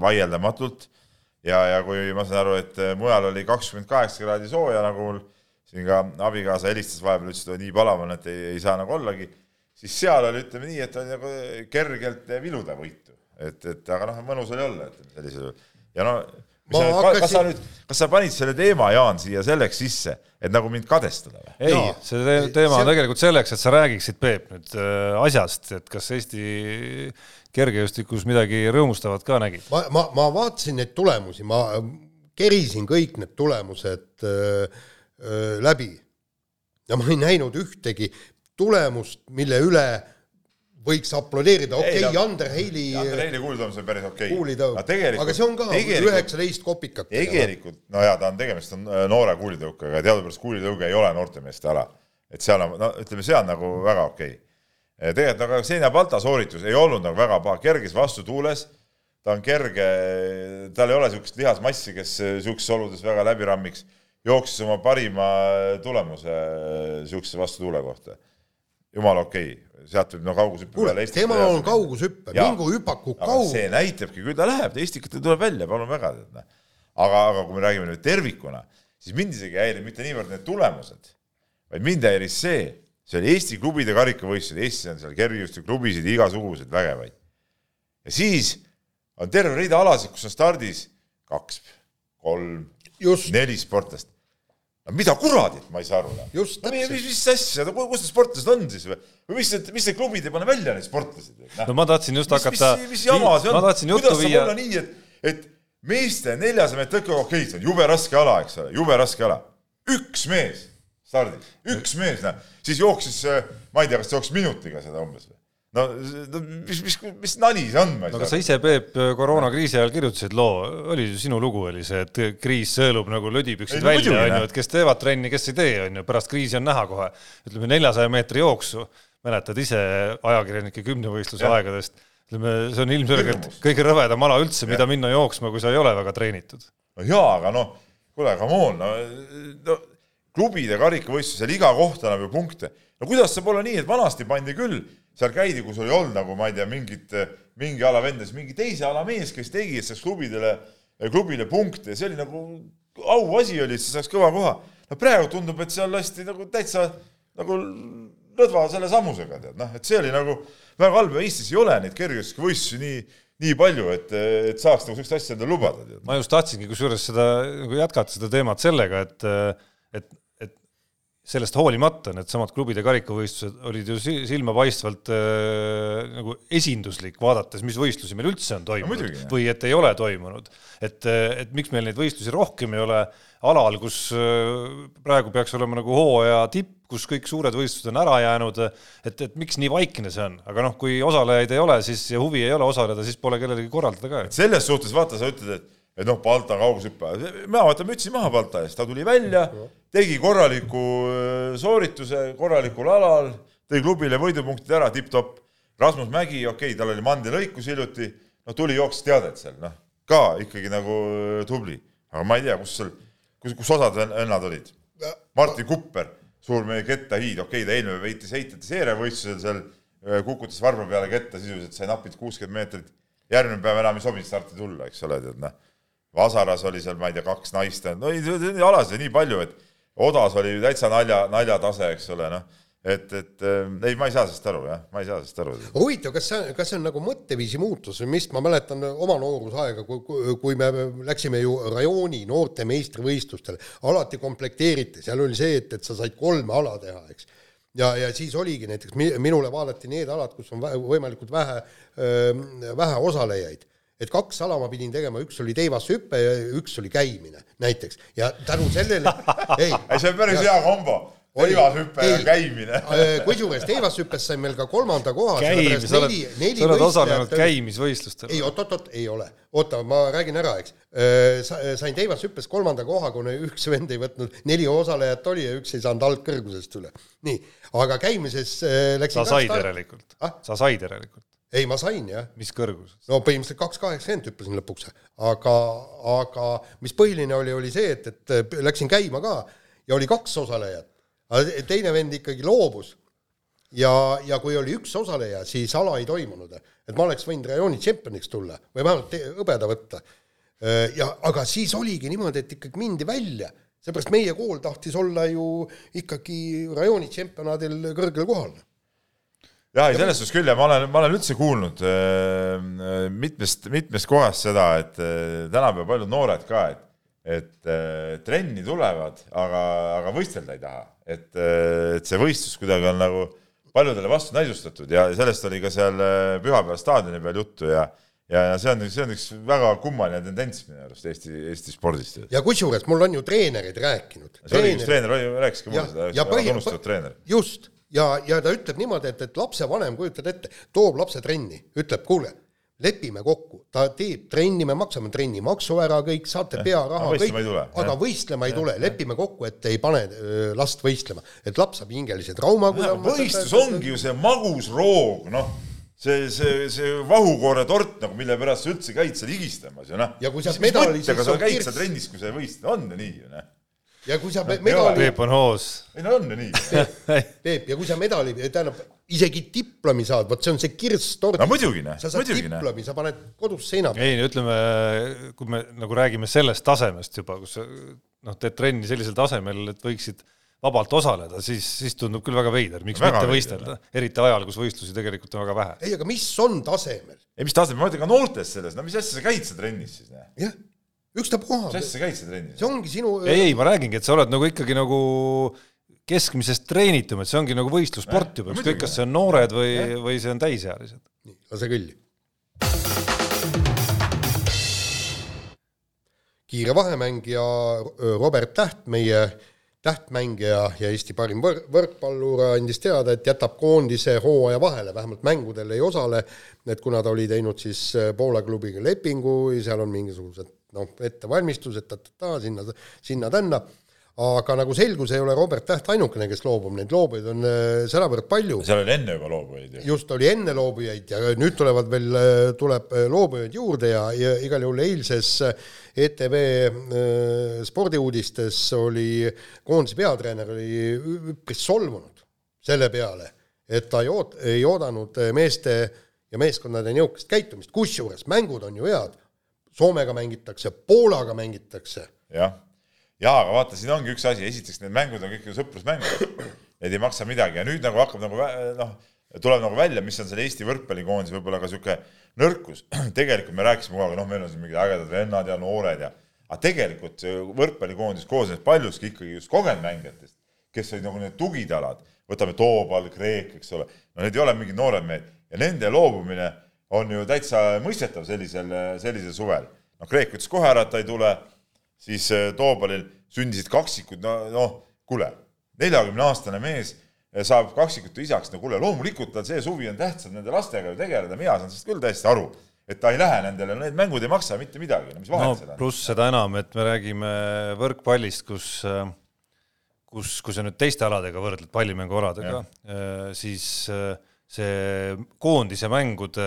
vaieldamatult. ja, ja kui ma saan aru, et eh, mujal oli kakskümmend kaheksa kraadi sooja, nagu mul siin ka abikaasa helistas vahepeal, ütles, et nii palav on, et ei, ei saa nagu ollagi, siis seal oli, ütleme nii, et oli nagu kergelt viluda võitu. et, et aga noh, mõnus oli olla, et sellisel juhul. ja no hakkasin... kas sa nüüd, kas sa panid selle teema, Jaan, siia selleks sisse, et nagu mind kadestada või? ei see te teema on tegelikult selleks, et sa räägiksid, Peep, nüüd äh, asjast, et kas Eesti kergejõustikus midagi rõõmustavat ka nägid? ma, ma, ma vaatasin neid tulemusi, ma kerisin kõik need tulemused äh, äh, läbi ja ma ei näinud ühtegi tulemust, mille üle võiks aplodeerida, okei okay, no,, Ander Heili. Ander Heili kuulutõus on päris okei okay.. aga see on ka üheksateist kopikat. tegelikult, no jaa, ta on, tegemist on äh, noore kuulitõukega ja teadupärast kuulitõuge ei ole noortemeeste ala. et seal on, no ütleme, see on nagu väga okei okay.. tegelikult aga Xenia Balta sooritus ei olnud nagu väga paha, kerges vastutuules, ta on kerge, tal ei ole niisugust lihasmassi, kes niisugustes oludes väga läbi rammiks, jooksis oma parima tulemuse niisuguse vastutuule kohta. Jumala okei okay., sealt võib no kaugushüppe Eesti tema on kaugushüppe, mingu hüpaku kaug. see näitabki, küll ta läheb, Eestikat tuleb välja, palun väga, aga, aga kui me räägime nüüd tervikuna, siis mind isegi ei häiri mitte niivõrd need tulemused, vaid mind häiris see, see oli Eesti klubide karikavõistlused, Eestis on seal kergejõustikuklubisid igasuguseid vägevaid. ja siis on terve rida alasid, kus on stardis kaks, kolm, neli sportlast. No mida kuradit, ma ei saa aru. no mis, mis, mis asja, kus need sportlased on siis või? või mis need, mis need klubid ei pane välja neid sportlasi? no ma tahtsin just hakata. mis, mis jama see on? kuidas saab olla nii, et, et meeste neljasaja meetri tõkke, okei okay,, see on jube raske ala, eks ole, jube raske ala. üks mees stardis, üks mees, näe, siis jooksis, ma ei tea, kas jooksis minutiga seda umbes või? No, mis, mis, mis nali see on? no aga sa ise, Peep, koroonakriisi ajal kirjutasid loo, oli ju sinu lugu oli see, et kriis sõelub nagu lödipüksid ei, välja, onju, et kes teevad trenni, kes ei tee, onju, pärast kriisi on näha kohe. ütleme neljasaja meetri jooksu, mäletad ise ajakirjanike kümnevõistluse aegadest, ütleme, see on ilmselgelt kõige rõvedam ala üldse, mida minna jooksma, kui sa ei ole väga treenitud. no jaa, aga noh, kuule, come on, no, no klubide karikavõistlusel iga koht annab ju punkte. no kuidas saab olla nii, et vanasti pandi küll seal käidi, kus oli olnud nagu ma ei tea, mingit, mingi ala vendas, mingi teise ala mees, kes tegi, saaks klubidele, klubile punkte, see oli nagu auasi oli, et sa saaks kõva koha. no praegu tundub, et seal lasti nagu täitsa nagu lõdva selle sammusega, tead, noh, et see oli nagu väga halb ja Eestis ei ole neid kergejõustikuvõistlusi nii, nii palju, et, et saaks nagu sellist asja endale lubada. ma just tahtsingi kusjuures seda nagu jätkata seda teemat sellega, et, et sellest hoolimata needsamad klubide karikavõistlused olid ju silmapaistvalt äh, nagu esinduslik, vaadates, mis võistlusi meil üldse on toimunud no, või et ei ole toimunud. et, äh, et miks meil neid võistlusi rohkem ei ole alal, kus äh, praegu peaks olema nagu hooaja tipp, kus kõik suured võistlused on ära jäänud, et, et miks nii vaikne see on, aga noh, kui osalejaid ei ole, siis ja huvi ei ole osaleda, siis pole kellelegi korraldada ka. selles suhtes vaata, sa ütled, et et noh, Balta kaugushüppaja, mina võtan mütsi maha Balta eest, ta tuli välja, tegi korraliku äh, soorituse korralikul alal, tõi klubile võidupunktid ära, tipp-topp. Rasmus Mägi, okei okay,, tal oli mandilõikus hiljuti, no tuli, jooksis teadet seal, noh, ka ikkagi nagu äh, tubli. aga ma ei tea, kus seal, kus, kus osad vennad olid. Martin Kupper, suur meie kettahiid, okei okay,, ta eelmine päev heitis heitjate seeriavõistlusel seal, äh, kukutas varba peale ketta, sisuliselt sai napilt kuuskümmend meetrit. järgmine päev enam ei sobinud starti tulla, eks ole, tead noh Vasaras oli seal, ma ei tea, kaks naist, no alasid nii palju, et odas oli täitsa nalja, naljatase, eks ole, noh. Et, et ei, ma ei saa sellest aru, jah, ma ei saa sellest aru. huvitav, kas see, kas see on nagu mõtteviisi muutus või mis, ma mäletan oma noorusaega, kui, kui me läksime ju rajooni noorte meistrivõistlustele, alati komplekteeriti, seal oli see, et, et sa said kolme ala teha, eks. ja, ja siis oligi näiteks, minule vaadati need alad, kus on võimalikult vähe, vähe osalejaid et kaks ala ma pidin tegema, üks oli teivashüpe ja üks oli käimine näiteks ja tänu sellele ei, ei see on päris ja, hea kombo. teivashüpe ja käimine äh, kusjuures teivashüppes sain meil ka kolmanda koha. sa oled, sa oled osalenud käimisvõistlustel. ei, oot-oot-oot, ei ole. oota, ma räägin ära, eks. Äh, sain teivashüppes kolmanda koha, kuna üks vend ei võtnud, neli osalejat oli ja üks ei saanud algkõrgusest üle. nii, aga käimises äh, läksin sa said järelikult ah?, sa said järelikult ei, ma sain jah. mis kõrgus? no põhimõtteliselt kaks kaheksakümmend hüppasin lõpuks, aga, aga mis põhiline oli, oli see, et, et läksin käima ka ja oli kaks osalejat, aga teine vend ikkagi loobus. ja, ja kui oli üks osaleja, siis ala ei toimunud, et ma oleks võinud rajooni tšempioniks tulla või vähemalt hõbeda võtta. ja aga siis oligi niimoodi, et ikkagi mindi välja, seepärast meie kool tahtis olla ju ikkagi rajooni tšempionaadil kõrgel kohal jah, ei selles suhtes küll ja ma olen, ma olen üldse kuulnud äh, mitmest, mitmest kohast seda, et äh, tänapäeval paljud noored ka, et, et äh, trenni tulevad, aga, aga võistelda ei taha. et, äh, et see võistlus kuidagi on nagu paljudele vastu näidustatud ja sellest oli ka seal äh, Pühapäeva staadioni peal juttu ja ja, ja see on, see on üks väga kummaline tendents minu arust Eesti, Eesti spordis. ja kusjuures mul on ju treenerid rääkinud. see oli üks treener, rääkiski mulle seda, tunnustatud treener. just ja, ja ta ütleb niimoodi, et, et lapsevanem, kujutad ette, toob lapse trenni, ütleb, kuule, lepime kokku, ta teeb trenni, me maksame trennimaksu ära kõik, saate pearaha, kõik, aga võistlema ei tule, lepime kokku, et ei pane last võistlema, et laps saab hingelise trauma. võistlus ongi ju see magus roog, noh. See, see, see vahukoore tort nagu, mille pärast sa üldse käid seal higistamas ju noh. Ja kui mis medali, siis on kirss. trennis, kui sa ei võistle, on ju nii ju noh. Ja kui sa ei medali, Peep on hoos. ei no on ju nii. Peep, ja kui sa medali, tähendab isegi diplomi saad, vot see on see kirss tordis no muidugi noh sa, saad muidugi noh. diplomi, sa paned kodus seina peale. ei, ütleme, kui me nagu räägime sellest tasemest juba, kus noh, teed trenni sellisel tasemel, et võiksid vabalt osaleda, siis, siis tundub küll väga veider, miks Väga mitte võistelda, eriti ajal, kus võistlusi tegelikult on väga vähe. ei, aga mis on tasemel? ei, mis tasemel, ma mõtlen ka noortes selles, no mis asja sa käid seal trennis siis noh. jah, ükstapuha mis, asja sa käid seal trennis see? ongi sinu ei, ei, ma räägingi, et sa oled nagu ikkagi nagu keskmisest treenitum, et see ongi nagu võistlussport juba, ükskõik, kas see on noored või, või see on täisealised. nii, lase kõlli. kiire vahemängija Robert Täht, meie tähtmängija ja Eesti parim võr-, võrkpallur andis teada, et jätab koondise hooaja vahele, vähemalt mängudel ei osale, et kuna ta oli teinud siis Poola klubiga lepingu, seal on mingisugused noh, ettevalmistused, ta-ta-ta, sinna, sinna-tänna, aga nagu selgus, ei ole Robert Täht ainukene, kes loobub, neid loobujaid on öö, sedavõrd palju. Seal oli enne juba loobujaid ju. just oli enne loobujaid ja nüüd tulevad veel, tuleb loobujaid juurde ja, ja igal juhul eilses ETV äh, spordiuudistes oli koondise peatreener oli üpris solvunud selle peale, et ta ei oot-, ei oodanud meeste ja meeskondade niisugust käitumist, kusjuures mängud on ju head, Soomega mängitakse, Poolaga mängitakse, jah, jaa, aga vaata, siin ongi üks asi, esiteks need mängud on kõik ju sõprusmängud, need ei maksa midagi. Ja nüüd nagu hakkab nagu noh, tuleb nagu välja, mis on selle Eesti võrkpallikoondise võib-olla ka niisugune nõrkus, tegelikult me rääkisime kogu aeg, noh, meil on siin mingid ägedad vennad ja noored ja aga tegelikult see võrkpallikoondis koosneb paljuski ikkagi just kogenud mängijatest, kes olid nagu need tugitalad, võtame Toobal, Kreek, eks ole, no need ei ole mingid noored mehed. Ja nende loobumine on ju täitsa mõistetav sellisel, sellisel suvel. noh, Kreek ütles kohe ära, et ta ei tule. Siis äh, Toobalil sündisid kaksikud, no noh, kuule, neljakümne aastane mees äh, saab kaksikute isaks, no kuule, loomulikult tal see suvi on tähtsam nende lastega ju tegeleda, mina saan sellest küll täiesti aru, et ta ei lähe nendele, need mängud ei maksa mitte midagi, no mis no vahet seal on. pluss seda enam, et me räägime võrkpallist, kus, kus, kui sa nüüd teiste aladega võrdled, pallimängualadega, siis äh, see koondise mängude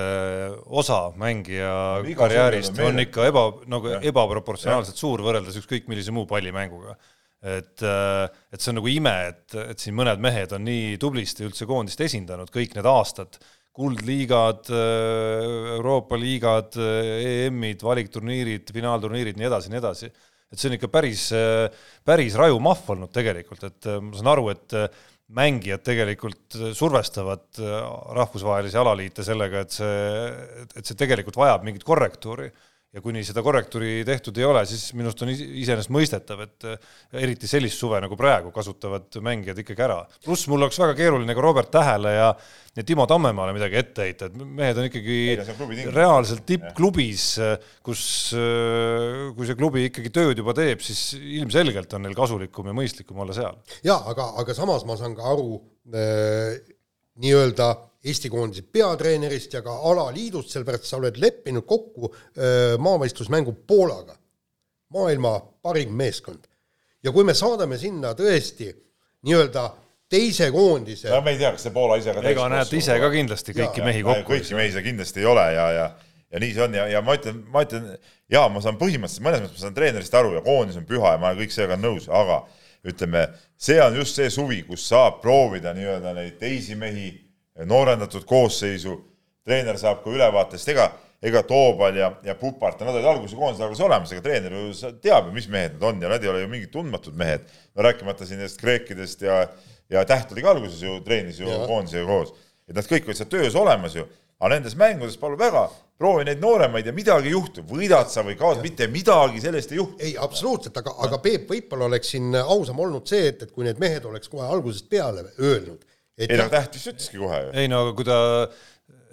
osa mängija Iga karjäärist on ikka eba, nagu Jah. ebaproportsionaalselt suur võrreldes ükskõik millise muu pallimänguga et, et see on nagu ime, et, et siin mõned mehed on nii tublisti üldse koondist esindanud kõik need aastad, kuldliigad, Euroopa liigad, EM-id, valikturniirid, finaalturniirid, nii edasi, nii edasi. et see on ikka päris, päris raju mahv olnud tegelikult, et ma saan aru, et mängijad tegelikult survestavad rahvusvahelisi alaliite sellega, et see, et see tegelikult vajab mingit korrektuuri ja kuni seda korrektuuri tehtud ei ole, siis minu arust on is- iseenesestmõistetav, et äh, eriti sellist suve nagu praegu kasutavad mängijad ikkagi ära. pluss mul oleks väga keeruline ka Robert Tähele ja, ja Timo Tammemaale midagi ette heita, et mehed on ikkagi reaalselt tippklubis, kus, kui see klubi ikkagi tööd juba teeb, siis ilmselgelt on neil kasulikum ja mõistlikum olla seal. jaa, aga, aga samas ma saan ka aru äh, nii-öelda Eesti koondise peatreenerist ja ka alaliidust, sellepärast sa oled leppinud kokku maavõistlusmängu Poolaga, maailma parim meeskond. ja kui me saadame sinna tõesti nii-öelda teise koondise no me ei tea, kas see Poola ise ka ega näete ise ka kindlasti kõiki Jaa, mehi Ja kokku. kõiki mehi seal kindlasti ei ole ja, ja, ja nii see on ja, ja ma ütlen, ma ütlen, jaa, ma saan põhimõtteliselt mõnes mõttes ma saan treenerist aru ja koondis on püha ja ma olen kõik sellega nõus, aga ütleme, see on just see suvi, kus saab proovida nii-öelda neid teisi mehi, noorendatud koosseisu, treener saab ka ülevaates, ega ega Toobal ja, ja Pupart, nad olid alguses koondise alguses olemas, ega treener ju sa- teab ju, mis mehed need on ja nad ei ole ju mingid tundmatud mehed. no rääkimata siin nendest kreekidest ja, ja Täht oli ka alguses ju, treenis ju koondisega koos. et nad kõik olid seal töös olemas ju, aga nendes mängudes palun väga, proovi neid nooremaid ja midagi ei juhtu, võidad sa või kaod, mitte midagi sellest ei juhtu. ei, absoluutselt, aga, aga Peep, võib-olla oleks siin ausam olnud see, et, et kui need mehed oleks kohe algusest peale öelnud, ei no jah, Täht vist ütleski kohe ju. ei no aga kui ta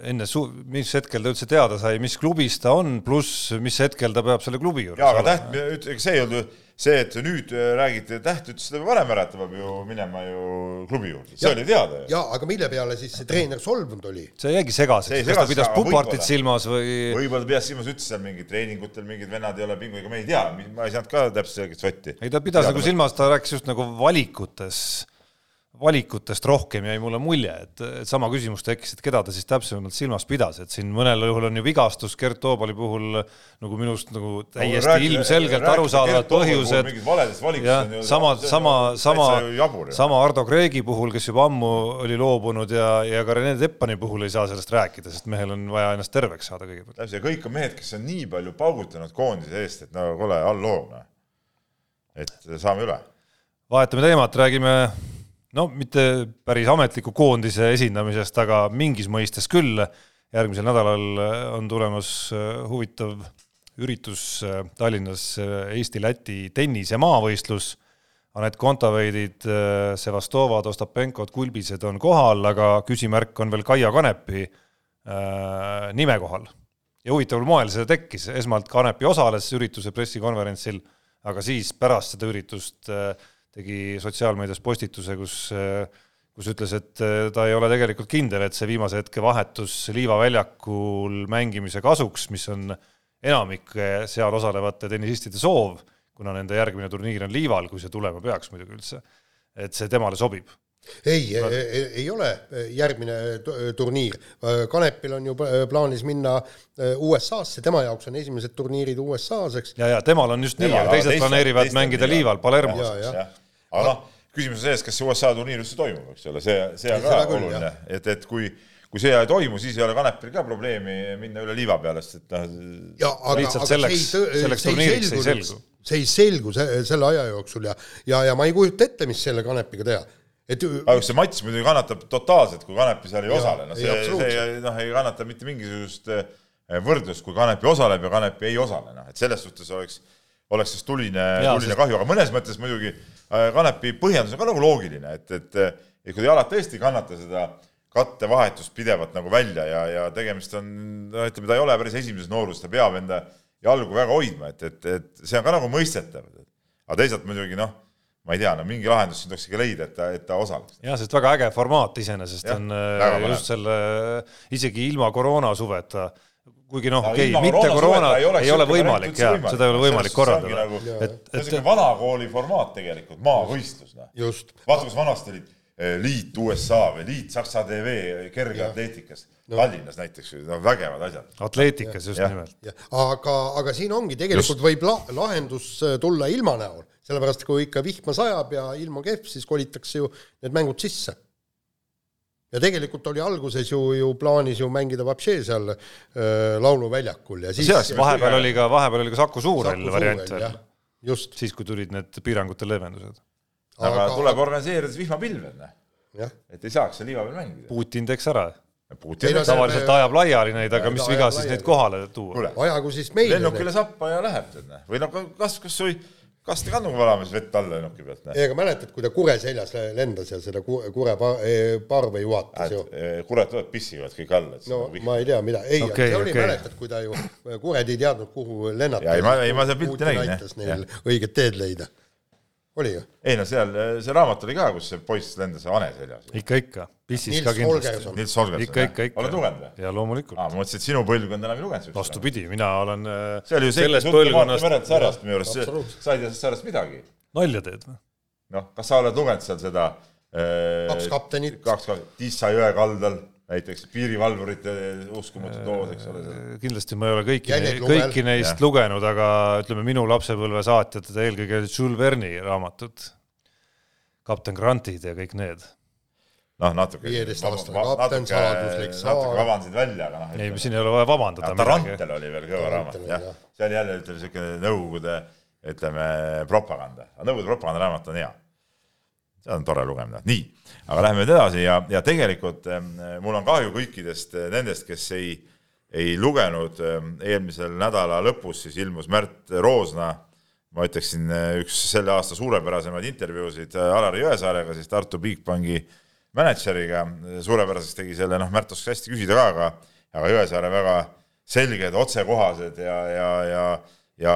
enne su-, mis hetkel ta üldse teada sai, mis klubis ta on, pluss mis hetkel ta peab selle klubi juures jaa, aga olema. Täht, ega see ei olnud ju see, et nüüd äh, räägiti, Täht ütles seda varem ära, et ta peab ju minema ju klubi juurde, see Ja- oli teada ju. ja aga mille peale siis see treener solvunud oli? see jäigi segaseks, kas ta pidas Pupartit silmas või võib-olla ta pidas silmas, ütles seal mingid treeningutel mingid vennad ei ole pingu, ega me ei tea, ma ei saanud ka täpselt selget sotti. ei ta pidas nagu silmas, ta rääkis just nagu valikutes, valikutest rohkem jäi mulle mulje, et, sama küsimus tekkis, et keda ta siis täpsemalt silmas pidas, et siin mõnel juhul on ju vigastus Gert Toobali puhul nagu minust nagu täiesti no, ilmselgelt arusaadavad põhjused. jah, sama, sama, sama, sama Ardo Kreegi puhul, kes juba ammu oli loobunud ja, ja ka Rene Teppani puhul ei saa sellest rääkida, sest mehel on vaja ennast terveks saada kõigepealt. täpselt, ja kõik on mehed, kes on nii palju paugutanud koondise eest, et no kuule, all loom. et saame üle. vahetame teemat, räägime no mitte päris ametliku koondise esindamisest, aga mingis mõistes küll. järgmisel nädalal on tulemas äh, huvitav üritus äh, Tallinnas äh, Eesti-Läti tennis- ja maavõistlus. Anett Kontaveidid, Sevastovad, Ostapenkod, Kulbised on kohal, aga küsimärk on veel Kaia Kanepi äh, nime kohal. ja huvitaval moel see tekkis, esmalt Kanepi osales ürituse pressikonverentsil, aga siis pärast seda üritust äh, tegi sotsiaalmeedias postituse, kus kus ütles, et eh, ta ei ole tegelikult kindel, et see viimase hetke vahetus Liiva väljakul mängimise kasuks, mis on enamike seal osalevate tennisistide soov, kuna nende järgmine turniir on Liival, kui see tulema peaks muidugi üldse, et see temale sobib ei, ei, ei ole järgmine turniir. Kanepil on ju plaanis minna USA-sse, tema jaoks on esimesed turniirid USA-s, eks. ja, ja temal on just nii, aga teised planeerivad mängida Liival Palermos aga noh, küsimus on selles, kas see USA turniir üldse toimub, eks ole, see, see on ka oluline, et, et kui kui see ei toimu, siis ei ole Kanepil ka probleemi minna üle liiva peale, sest et noh. lihtsalt selleks, selleks turniiriks ei selgu. see ei selgu selle aja jooksul ja, ja, ja ma ei kujuta ette, mis selle Kanepiga teha. Et aga see matš muidugi kannatab totaalselt, kui Kanepi seal ei ja, osale, noh see, see noh, ei kannata mitte mingisugust eh, võrdlust, kui Kanepi osaleb ja Kanepi ei osale, noh. Et selles suhtes oleks, oleks siis tuline, tuline sest... kahju, aga mõnes mõttes muidugi äh, Kanepi põhjendus on ka nagu loogiline, et, et, et kui jalad tõesti ei kannata seda kattevahetust pidevalt nagu välja ja, ja tegemist on, no ütleme, ta ei ole päris esimeses nooruses, ta peab enda jalgu väga hoidma, et, et, et see on ka nagu mõistetav. aga teisalt muidugi noh, ma ei tea, no mingi lahendus siin tuleks ikka leida, et ta, et ta osaleks. jah, sest väga äge formaat iseenesest on äh, just selle, isegi ilma koroonasuveta kuigi noh, okei okay,, mitte koroona ei ole, ei ole võimalik ja seda ei ole võimalik korraldada. Nagu, et, et see on vanakooli formaat tegelikult, maavõistlus. Noh. vaata, kus vanasti olid eh, liit USA või liit Saksa TV kergeatleetikas no. Tallinnas näiteks, no vägevad asjad. atleetikas just ja. nimelt. aga, aga siin ongi tegelikult just. võib la lahendus äh, tulla ilma näol, sellepärast kui ikka vihma sajab ja ilm on kehv, siis kolitakse ju need mängud sisse ja tegelikult oli alguses ju, ju plaanis ju mängida Vapšee seal äh, lauluväljakul ja siis Seas, vahepeal oli ka, vahepeal oli ka Saku Suurhall variant veel. just. siis, kui tulid need piirangute leevendused. aga, aga tuleb organiseerida siis vihmapilved, noh. et ei saaks seal liiva peal mängida. Putin teeks ära. tavaliselt ajab laiali neid, aga mis viga siis neid kohale tuua? ajagu siis meile. lennukile sappa ja läheb, tead, noh. või noh, kas, kas või kasti kannuga valamas vett alla lennuki pealt. ei, aga mäletad, kui ta kure seljas lendas ja seda kure parve juhatas ju. kured tulevad pissivad kõik alla. no ma ei tea, mida, ei okay,, see oli okay., mäletad, kui ta ju, kured ei teadnud, kuhu lennata. ei, ma, ei ma seda pilti nägin. aitas neil õiget teed leida oli ju? ei no seal, see raamat oli ka, kus see poiss lendas hane seljas. ikka, ikka, pissis ka kindlasti. Nils Holgersson. ikka, ikka, ikka. oled lugenud või? jaa, loomulikult. aa, ma mõtlesin, et sinu põlvkond enam ei lugenud seda. vastupidi, mina olen äh, see oli ju sellest põlvkonnast. Meret Sarjast minu arust, sa ei tea sellest sarjast midagi. nalja teed või? noh, kas sa oled lugenud seal seda äh, kaks kaptenit. kaks kaptenit, Tissa jõe kaldal näiteks piirivalvurite uskumatud lood, eks ole. kindlasti ma ei ole kõiki, kõiki neist ja. lugenud, aga ütleme, minu lapsepõlve saatjad, eelkõige Jules Verne'i raamatud kapten Grantid ja kõik need. noh, natuke. viieteistaastane kapten, saladuslik saar. natuke vabandasid välja, aga noh. ei, siin ei ole vaja vabandada. Tarantel oli veel kõva raamat, jah. see oli jälle, ütleme, niisugune Nõukogude, ütleme, propaganda. aga Nõukogude propagandaraamat on hea. seda on tore lugemine. nii, aga läheme nüüd edasi ja, ja tegelikult eh, mul on kahju kõikidest eh, nendest, kes ei, ei lugenud eh, eelmisel nädala lõpus, siis ilmus Märt Roosna ma ütleksin, üks selle aasta suurepärasemaid intervjuusid äh, Alari Jõesaarega, siis Tartu Bigbanki mänedžeriga, suurepäraseks tegi selle, noh, Märt oskas hästi küsida ka, aga aga Jõesaare väga selged, otsekohased ja, ja, ja ja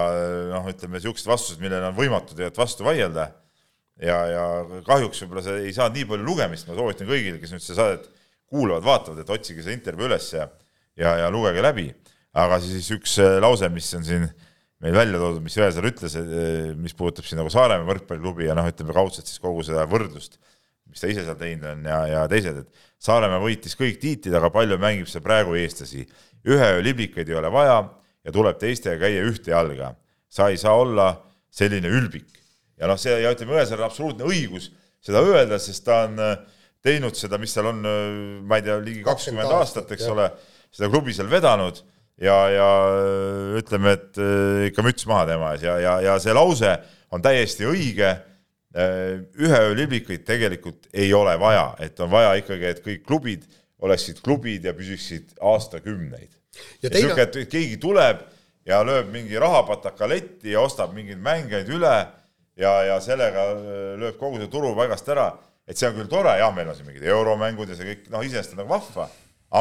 noh, ütleme niisugused vastused, millele on võimatu tegelikult vastu vaielda. Ja, ja kahjuks võib-olla see ei saanud nii palju lugemist, ma soovitan kõigile, kes nüüd seda saadet kuulavad, vaatavad, et otsige see intervjuu üles ja ja, ja lugege läbi. aga siis üks lause, mis on siin äh, meil välja toodud, mis Jõesaar ütles, mis puudutab siin nagu Saaremaa võrkpalliklubi ja noh, ütleme kaudselt siis kogu seda võrdlust mis ta ise seal teinud on ja, ja teised, et Saaremaa võitis kõik tiitlid, aga palju mängib see praegu eestlasi. ühe öö liblikaid ei ole vaja ja tuleb teistega käia ühte jalga. sa ei saa olla selline ülbik. Ja noh, see ja ütleme, Õesel on absoluutne õigus seda öelda, sest ta on äh, teinud seda, mis tal on, äh, ma ei tea, ligi kakskümmend aastat, eks jah. ole, seda klubi seal vedanud ja, ja äh, ütleme, et ikka müts maha tema ees ja, ja, ja see lause on täiesti õige ühe öö liblikuid tegelikult ei ole vaja, et on vaja ikkagi, et kõik klubid oleksid klubid ja püsiksid aastakümneid. ja teine... sihuke, et keegi tuleb ja lööb mingi rahapataka letti ja ostab mingeid mängijaid üle ja, ja sellega lööb kogu see turu paigast ära, et see on küll tore, jah, meil on siin mingid euromängud ja see kõik, noh, iseenesest on nagu vahva,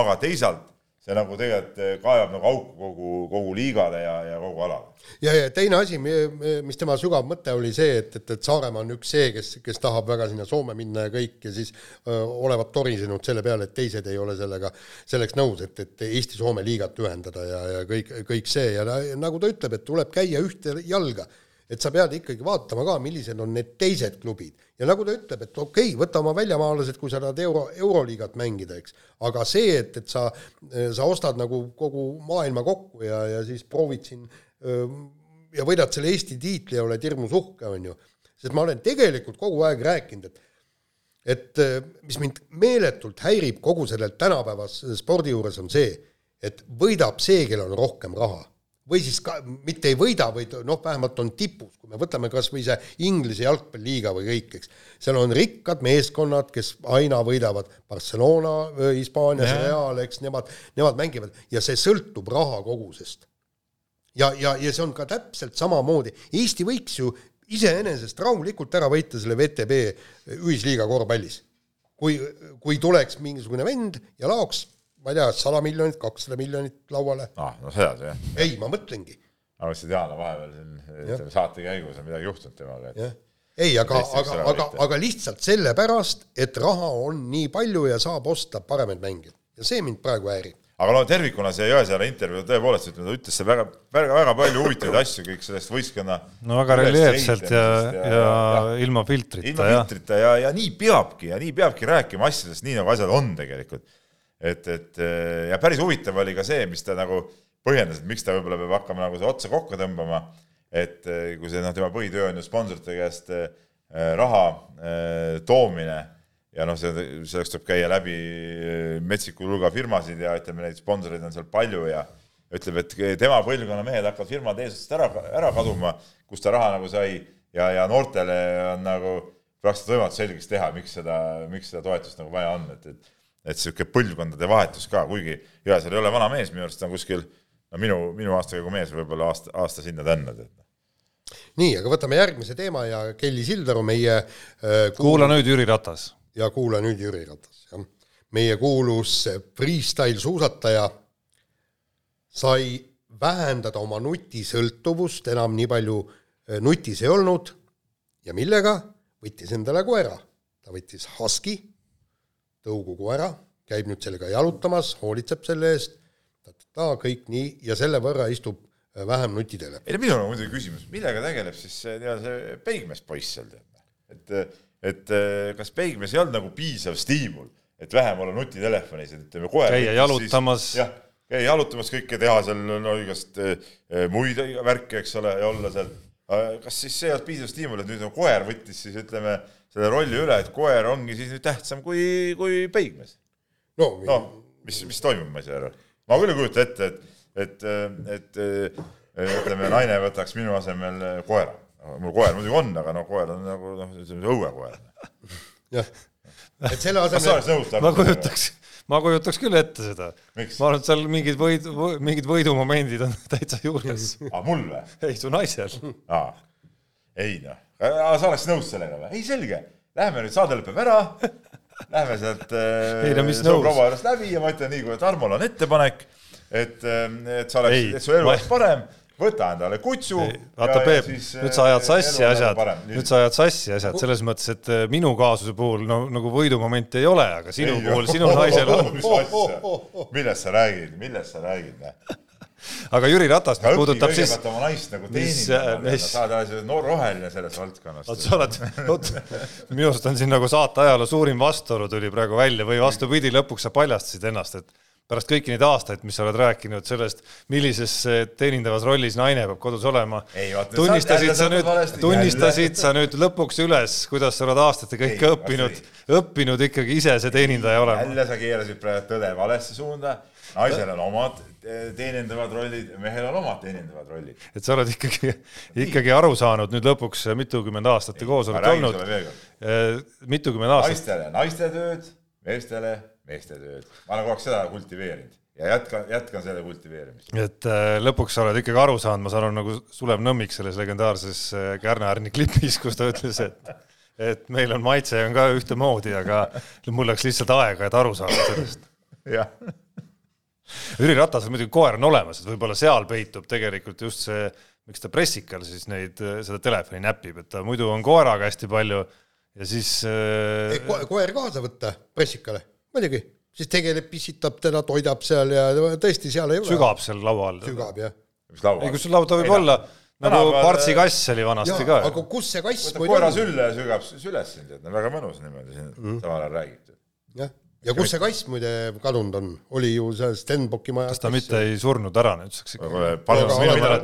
aga teisalt see nagu tegelikult eh, kaevab nagu auku kogu, kogu liigale ja, ja kogu alale. ja, ja teine asi, mis tema sügav mõte oli see, et, et, et Saaremaa on üks see, kes, kes tahab väga sinna Soome minna ja kõik ja siis öö, olevat torisenud selle peale, et teised ei ole sellega, selleks nõus, et, et Eesti-Soome liigat ühendada ja, ja kõik, kõik see. Ja nagu ta ütleb, et tuleb käia ühte jalga et sa pead ikkagi vaatama ka, millised on need teised klubid. ja nagu ta ütleb, et okei okay,, võta oma väljamaalased, kui sa tahad euro, euroliigat mängida, eks, aga see, et, et sa, sa ostad nagu kogu maailma kokku ja, ja siis proovid siin ja võidad selle Eesti tiitli ja oled hirmus uhke, on ju, sest ma olen tegelikult kogu aeg rääkinud, et et mis mind meeletult häirib kogu sellel tänapäevase spordi juures, on see, et võidab see, kellel on rohkem raha või siis ka mitte ei võida, vaid noh, vähemalt on tipus, kui me võtame kas või see Inglise jalgpalliliiga või kõik, eks. seal on rikkad meeskonnad, kes aina võidavad, Barcelona, Hispaanias, Real, eks, nemad, nemad mängivad ja see sõltub rahakogusest. ja, ja, ja see on ka täpselt samamoodi, Eesti võiks ju iseenesest rahulikult ära võita selle VTB ühisliiga korvpallis. kui, kui tuleks mingisugune vend ja laoks ma ei tea, sada miljonit, kakssada miljonit lauale. aa, no sedasi jah. ei, ma mõtlengi. aga kas Diana vahepeal siin, saate käigus on midagi juhtunud temaga, et ei, aga, aga, aga, aga lihtsalt sellepärast, et raha on nii palju ja saab osta paremaid mänge ja see mind praegu häirib aga no tervikuna see Jõesaare intervjuu tõepoolest, ütleme, ta ütles väga, väga, väga palju huvitavaid asju kõik sellest võistkonna. no väga reljeefselt ja, ja, ja, ja ilma filtrita. ilma filtrita ja, ja nii peabki ja nii peabki rääkima asjadest, nii nagu asjad on tegelikult et, et ja päris huvitav oli ka see, mis ta nagu põhjendas, et miks ta võib-olla peab hakkama nagu seda otsa kokku tõmbama, et eh, kui see noh, tema põhitöö on ju sponsorite käest eh, raha eh, toomine ja noh, see, selleks tuleb käia läbi metsikul hulga firmasid ja ütleme, neid sponsoreid on seal palju ja ütleb, et tema põlvkonna mehed hakkavad firmade eesust ära, ära kaduma, kust ta raha nagu sai ja, ja noortele on nagu praktiliselt võimatu selgeks teha, miks seda, miks seda toetust nagu vaja on, et, et et niisugune põlvkondade vahetus ka, kuigi Jõesaar ei ole vana mees, minu arust ta on kuskil no minu, minu aastakäigu mees võib-olla aasta, aasta sinna-tänna tead. nii, aga võtame järgmise teema ja Kelly Sildaru, meie äh, kuul... kuula nüüd Jüri Ratas. ja kuula nüüd Jüri Ratas, jah. meie kuulus freestyle suusataja sai vähendada oma nutisõltuvust, enam nii palju äh, nutis ei olnud ja millega? võttis endale koera. ta võttis Husky tõugugu ära, käib nüüd sellega jalutamas, hoolitseb selle eest, ta kõik nii, ja selle võrra istub äh, vähem nutitele. ei no minul on muidugi küsimus, millega tegeleb siis see, see peigmees poiss seal, tead. et, et äh, kas peigmees ei olnud nagu piisav stiimul, et vähem olla nutitelefonis, et ütleme koer käia jalutamas. jah, käia jalutamas kõike teha seal no igast äh, muid värke, eks ole, ja olla seal. Kas siis see ei olnud piisav stiimul, et nüüd nagu koer võttis siis ütleme selle rolli üle, et koer ongi siis nüüd tähtsam kui, kui peigmees. no, no mis, mis toimub, ma ei saa aru. ma küll ei kujuta ette, et, et, et ütleme, naine võtaks minu asemel koera. mul koer muidugi on, aga no koer on nagu noh, ütleme õuekoer. jah, et selle asemel. ma kujutaks ma kujutaks küll ette seda. ma arvan, et seal mingid võid, mingid võidumomendid on täitsa juures. aa, mul või? ei, su naisel. aa, ei noh sa oleks nõus sellega või? ei, selge, lähme nüüd, saade lõpeb ära, lähme sealt nõus. proua juurest läbi ja ma ütlen nii, kui Tarmol on ettepanek, et, ähm, et sa oleks, et su elu oleks parem, võta endale kutsu. vaata, Peep, nüüd sa ajad äh, sassi asjad, nüüd sa ajad sassi asjad selles mõttes, et äh, minu kaasuse puhul no nagu võidumomenti ei ole, aga sinu ei, puhul, sinu naisel on. millest sa räägid, millest sa räägid? aga Jüri Ratas, mis puudutab siis oma naist nagu teenindama mis-, saad alles no, roheline selles valdkonnas vot. sa oled, vot minu arust on siin nagu saate ajaloo suurim vastuolu tuli praegu välja või vastupidi, lõpuks sa paljastasid ennast, et pärast kõiki neid aastaid, mis sa oled rääkinud sellest, millises eh, teenindavas rollis naine peab kodus olema tunnistasid sa nüüd tunnistasid sa nüüd lõpuks üles, kuidas sa oled aastatega ikka Ei, õppinud õppinud ikkagi ise see teenindaja olema. jälle sa keerasid praegu tõde valesse suunda, naisel on omad eh, teenindavad rollid, mehel on omad teenindavad rollid. et sa oled ikkagi, ikkagi aru saanud nüüd lõpuks mitukümmend aastat te koos räägin olnud. kord, mitukümmend aastat, naistele naiste tööd, meestele meeste tööd. ma olen kogu aeg seda kultiveerinud ja jätkan, jätkan selle kultiveerimist. et äh, lõpuks sa oled ikkagi aru saanud, ma saan aru, nagu Sulev Nõmmik selles legendaarses äh, Kärna-Ärni klipis, kus ta ütles, et et meil on maitse on ka ühtemoodi, aga mul läks lihtsalt aega, et aru saada sellest. jah, Jüri Ratasel muidugi koer on olemas, et võib-olla seal peitub tegelikult just see, miks ta pressikal siis neid, seda telefoni näpib, et ta muidu on koeraga hästi palju ja siis äh, Ko koer kaasa võtta pressikale, muidugi, siis tegeleb, pissitab teda, toidab seal ja tõesti seal ei ole. sügab seal laua all. sügab jah. mis laua ei, kus sul lauda võib olla, nagu Partsi kass oli vanasti ka. aga kus see kass võtab koera sülle ja sügab süles sind, et no väga mõnus niimoodi siin Mhm. samal ajal räägib. jah, ja kus see kass muide kadunud on, oli ju seal Stenbocki majas. kas ta mitte ei surnud ära nüüdseks ikka?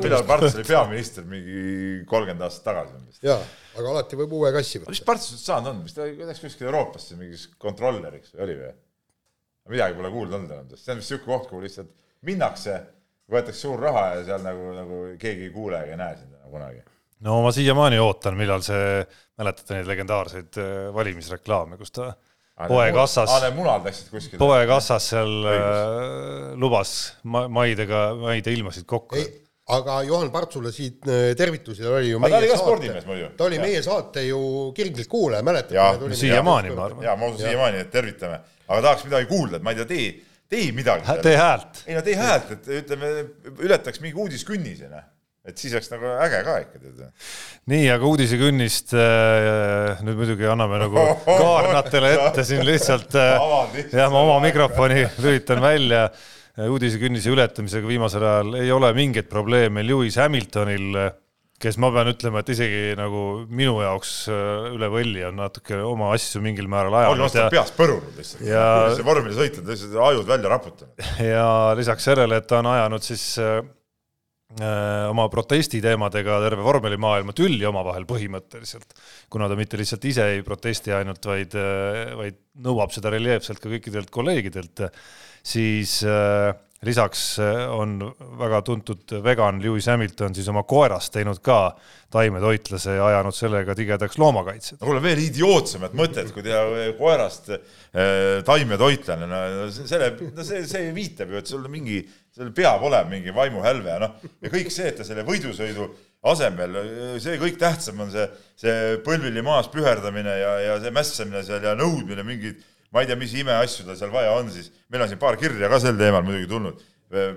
Millal Parts oli peaminister, mingi kolmkümmend aastat tagasi umbes. jaa, aga alati võib uue kassi võtta. mis Parts nüüd saanud on, mis ta läks kuskile Euroopasse mingiks kontrolleriks või oli või? midagi pole kuulda olnud enam, see on vist niisugune koht, kuhu lihtsalt minnakse, võetakse suur raha ja seal nagu, nagu keegi ei kuule ega näe sind enam kunagi. no ma siiamaani ootan, millal see, mäletate neid legendaarseid äh, valimisreklaame, kus ta munad läksid kuskile. poekassas seal äh, lubas ma- maidega, maide ilmasid kokku ei. aga Juhan Partsule siit äh, tervitusi, ta oli ju Aga ta oli meie ka saate spordimees muidu. ta oli Jah. meie saate ju kirglik kuulaja, Jaa, mäletate? siiamaani, ma arvan. jaa, ma usun siiamaani, et tervitame, aga tahaks midagi kuulda, et ma ei tea, tee, tee midagi. tee häält. ei no tee häält, et ütleme, ületaks mingi uudiskünnise, noh. Et siis oleks nagu äge ka ikka, tead. nii, aga uudisekünnist äh, nüüd muidugi anname nagu kaarnatele ette siin lihtsalt äh, jah, ma oma mikrofoni lülitan välja. uudisekünnise ületamisega viimasel ajal ei ole mingeid probleeme Lewis Hamiltonil, kes ma pean ütlema, et isegi nagu minu jaoks äh, üle võlli on natuke oma asju mingil määral on ajanud vastu ja, peast põrunud lihtsalt Ja- vormelisõit on lihtsalt ajud välja raputanud. ja lisaks sellele, et ta on ajanud siis äh, äh, oma protestiteemadega terve vormelimaailma tülli omavahel põhimõtteliselt, kuna ta mitte lihtsalt ise ei protesti ainult, vaid, vaid nõuab seda reljeefselt ka kõikidelt kolleegidelt, siis äh, lisaks äh, on väga tuntud vegan Lewis Hamilton siis oma koerast teinud ka taimetoitlase ja ajanud sellega tigedaks loomakaitset. no kuule, veel idiootsemat mõtet, kui teha koerast äh, taimetoitlane, no selle, no see, see viitab ju, et sul mingi, seal peab olema mingi vaimuhälve ja noh, ja kõik see, et ta selle võidusõidu asemel, see kõik tähtsam on see, see põlvili maas püherdamine ja, ja see mässamine seal ja nõudmine mingeid, ma ei tea, mis imeasju tal seal vaja on siis, meil on siin paar kirja ka sel teemal muidugi tulnud,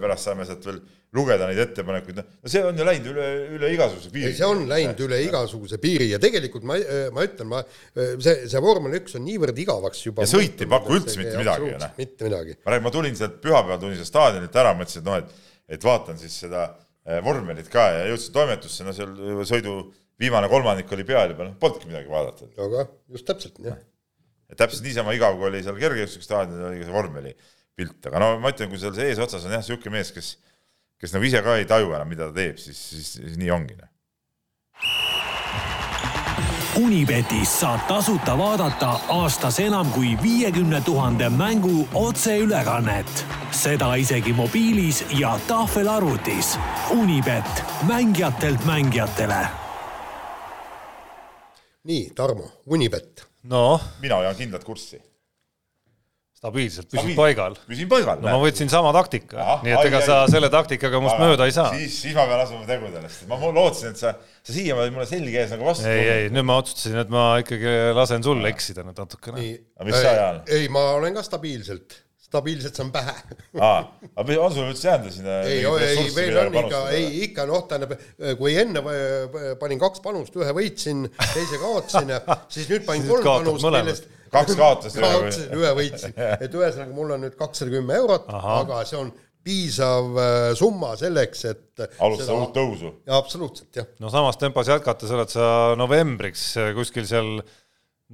pärast saame sealt veel lugeda neid ettepanekuid, no see on ju läinud üle, üle igasuguse piiri. see on läinud üle igasuguse piiri ja tegelikult ma, ma ütlen, ma, see, see vormel üks on niivõrd igavaks juba. Ja sõit ei paku üldse mitte midagi, noh. mitte midagi. ma räägin, ma tulin sealt pühapäeval tulin sealt staadionilt ära, mõtlesin, et noh, et, et vaatan siis seda eh, vormelit ka ja jõudsin toimetusse, no seal sõidu viimane kolmandik oli peal juba, noh, polnudki midagi vaadata. aga just täpselt, jah. täpselt niisama igav, kui oli seal kergejõustikustaadionil, oli ka see vormeli pilt, aga no ma ütlen, kui seal see eesotsas on jah, niisugune mees, kes, kes nagu ise ka ei taju enam, mida ta teeb, siis, siis, siis nii ongi. noh. Unibetis saab tasuta vaadata aastas enam kui viiekümne tuhande mängu otseülekannet. seda isegi mobiilis ja tahvelarvutis. Unibet, mängijatelt mängijatele nii, Tarmo, Unibet. noh, mina hoian kindlat kurssi. Stabiilselt püsid paigal. püsin paigal. no ma võtsin sama taktika Ahah,, nii et ega ai, sa ai. selle taktikaga must mööda ei saa. siis, siis ma pean asuma tegudele, sest ma mu- lootsin, et sa, sa siiamaani mulle selge ees nagu vastu ei, ei, nüüd ma otsustasin, et ma ikkagi lasen sul eksida nüüd natukene. Aga mis sa, Jaan? ei, ma olen ka stabiilselt, stabiilselt saan pähe. aa, aga on sul üldse jäänud sinna ei, ei, veel on ikka, ei ikka noh, tähendab, kui enne pa- panin kaks panust, ühe võitsin, teise kaotasin ja siis nüüd panin kolm panust, millest Kaks kaotasid, ühe kaotasin, ühe võitsin, et ühesõnaga mul on nüüd kakssada kümme eurot, aga see on piisav äh, summa selleks, et alustada uut tõusu. absoluutselt, jah. no samas tempos jätkates oled sa novembriks kuskil seal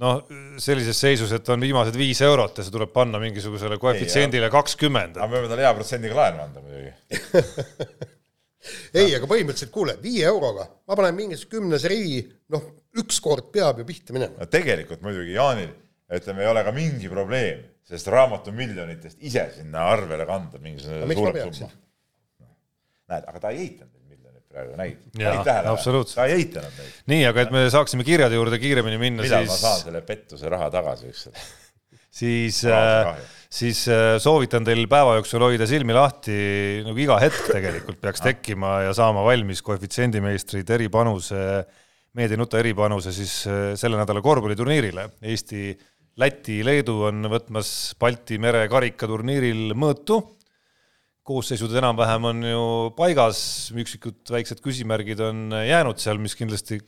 noh, sellises seisus, et on viimased viis eurot ja see tuleb panna mingisugusele koefitsiendile kakskümmend. aga me võime talle hea protsendiga laenu anda muidugi ei, aga põhimõtteliselt kuule, viie euroga ma panen mingisuguse kümnese rivi, noh, ükskord peab ju pihta minema. no tegelikult muidugi Jaanil, ütleme, ei ole ka mingi probleem, sest raamatumiljonitest ise sinna arvele kanda mingisugune suurem summa. näed, aga ta ei eitanud neid miljoneid praegu, näid. ta ei eitanud neid. nii, aga et me saaksime kirjade juurde kiiremini minna, millal siis... ma saan selle pettuse raha tagasi ükskord siis äh, siis äh, soovitan teil päeva jooksul hoida silmi lahti, nagu iga hetk tegelikult peaks tekkima ja saama valmis koefitsiendimeistri Terri Panuse, meedianuta eripanuse siis äh, selle nädala korvpalliturniirile. Eesti, Läti, Leedu on võtmas Balti mere karikaturniiril mõõtu. koosseisud enam-vähem on ju paigas, üksikud väiksed küsimärgid on jäänud seal, mis kindlasti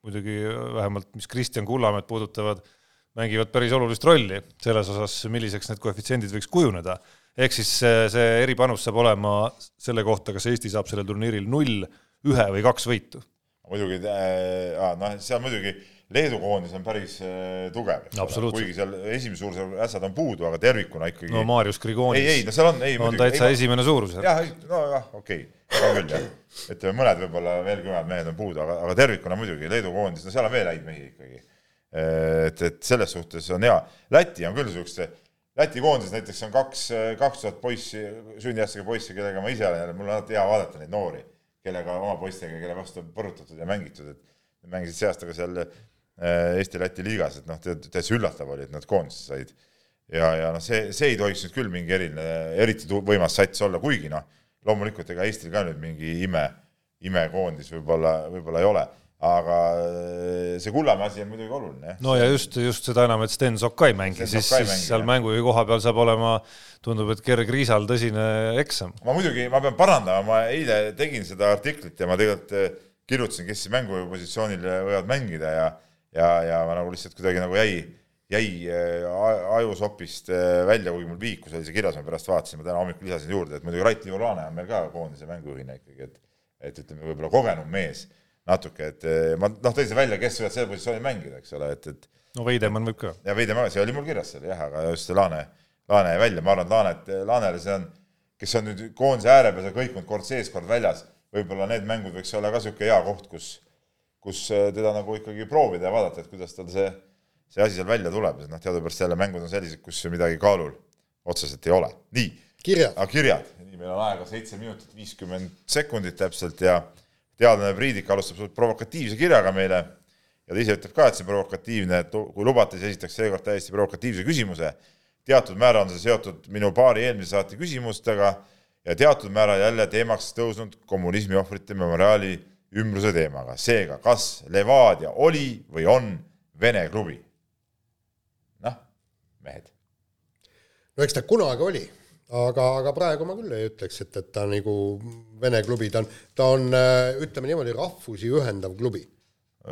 muidugi vähemalt, mis Kristjan Kullamäed puudutavad mängivad päris olulist rolli selles osas, milliseks need koefitsiendid võiks kujuneda. ehk siis see, see eripanus saab olema selle kohta, kas Eesti saab sellel turniiril null, ühe või kaks võitu. muidugi äh,, noh, seal muidugi Leedu koondis on päris äh, tugev, kuigi seal esimese suuruse ässad on puudu, aga tervikuna ikkagi. no Marius Grigonis. ei, ei, no seal on, ei on täitsa ei, esimene suurus. jah, nojah, okei okay., on küll jah, et mõned võib-olla veel kõvemad mehed on puudu, aga, aga tervikuna muidugi Leedu koondis, no seal on veel häid mehi ikkagi et, et selles suhtes on hea. Läti on küll niisuguste, Läti koondises näiteks on kaks, kaks tuhat poissi, sünniaastega poissi, kellega ma ise olen mul on alati hea vaadata neid noori, kellega oma poistega, kelle vastu on põrutatud ja mängitud, et mängisid see aasta ka seal äh, Eesti-Läti liigas, et noh, täitsa üllatav oli, et nad koondise said. ja, ja noh, see, see ei tohiks nüüd küll mingi eriline, eriti võimas sats olla, kuigi noh, loomulikult ega Eestil ka nüüd mingi ime, imekoondis võib-olla, võib-olla ei ole aga äh, see Kullamäe asi on muidugi oluline. no ja just, just seda enam, et Sten Sokk ka ei mängi, siis, siis seal mängujuhi koha peal saab olema, tundub, et Gerg Riisal tõsine eksam. ma muidugi, ma pean parandama, ma eile tegin seda artiklit ja ma tegelikult äh, kirjutasin, kes mängujuhi positsioonil võivad mängida ja ja, ja ma nagu lihtsalt kuidagi nagu jäi, jäi äh, ajusopist välja, kuigi mul viikus oli see kirjas, ma pärast vaatasin, ma täna hommikul lisasin juurde, et muidugi Rait Liivulaane on meil ka koondise mängujuhina ikkagi, et et ütleme, võib-olla kogenum mees natuke, et eh, ma noh, tõin selle välja, kes võivad selle positsiooni mängida, eks ole, et, et no Veidemann võib ka. ja Veidemann, see oli mul kirjas seal jah, aga just see Laane, Laane jäi välja, ma arvan, et Laanet, Laanele see on, kes on nüüd koondise ääre peal seal kõikunud kord sees, kord väljas, võib-olla need mängud võiks olla ka niisugune hea koht, kus, kus eh, teda nagu ikkagi proovida ja vaadata, et kuidas tal see, see asi seal välja tuleb, sest noh, teadupärast jälle mängud on sellised, kus midagi kaalul otseselt ei ole. nii. kirjad. kirjad, nii, meil on aega seitse minutit viiskümmend sekundit täpselt ja teadlane Priidik alustab provokatiivse kirjaga meile ja ta ise ütleb ka, et see provokatiivne, et kui lubate, siis esitaks seekord täiesti provokatiivse küsimuse. teatud määral on see seotud minu paari eelmise saate küsimustega ja teatud määral jälle teemaks tõusnud kommunismi ohvrite memoriaali ümbruse teemaga. seega, kas Levadia oli või on Vene klubi? noh, mehed. no eks ta kunagi oli aga, aga praegu ma küll ei ütleks, et, et ta nagu Vene klubi, ta on, ta on ütleme niimoodi, rahvusi ühendav klubi.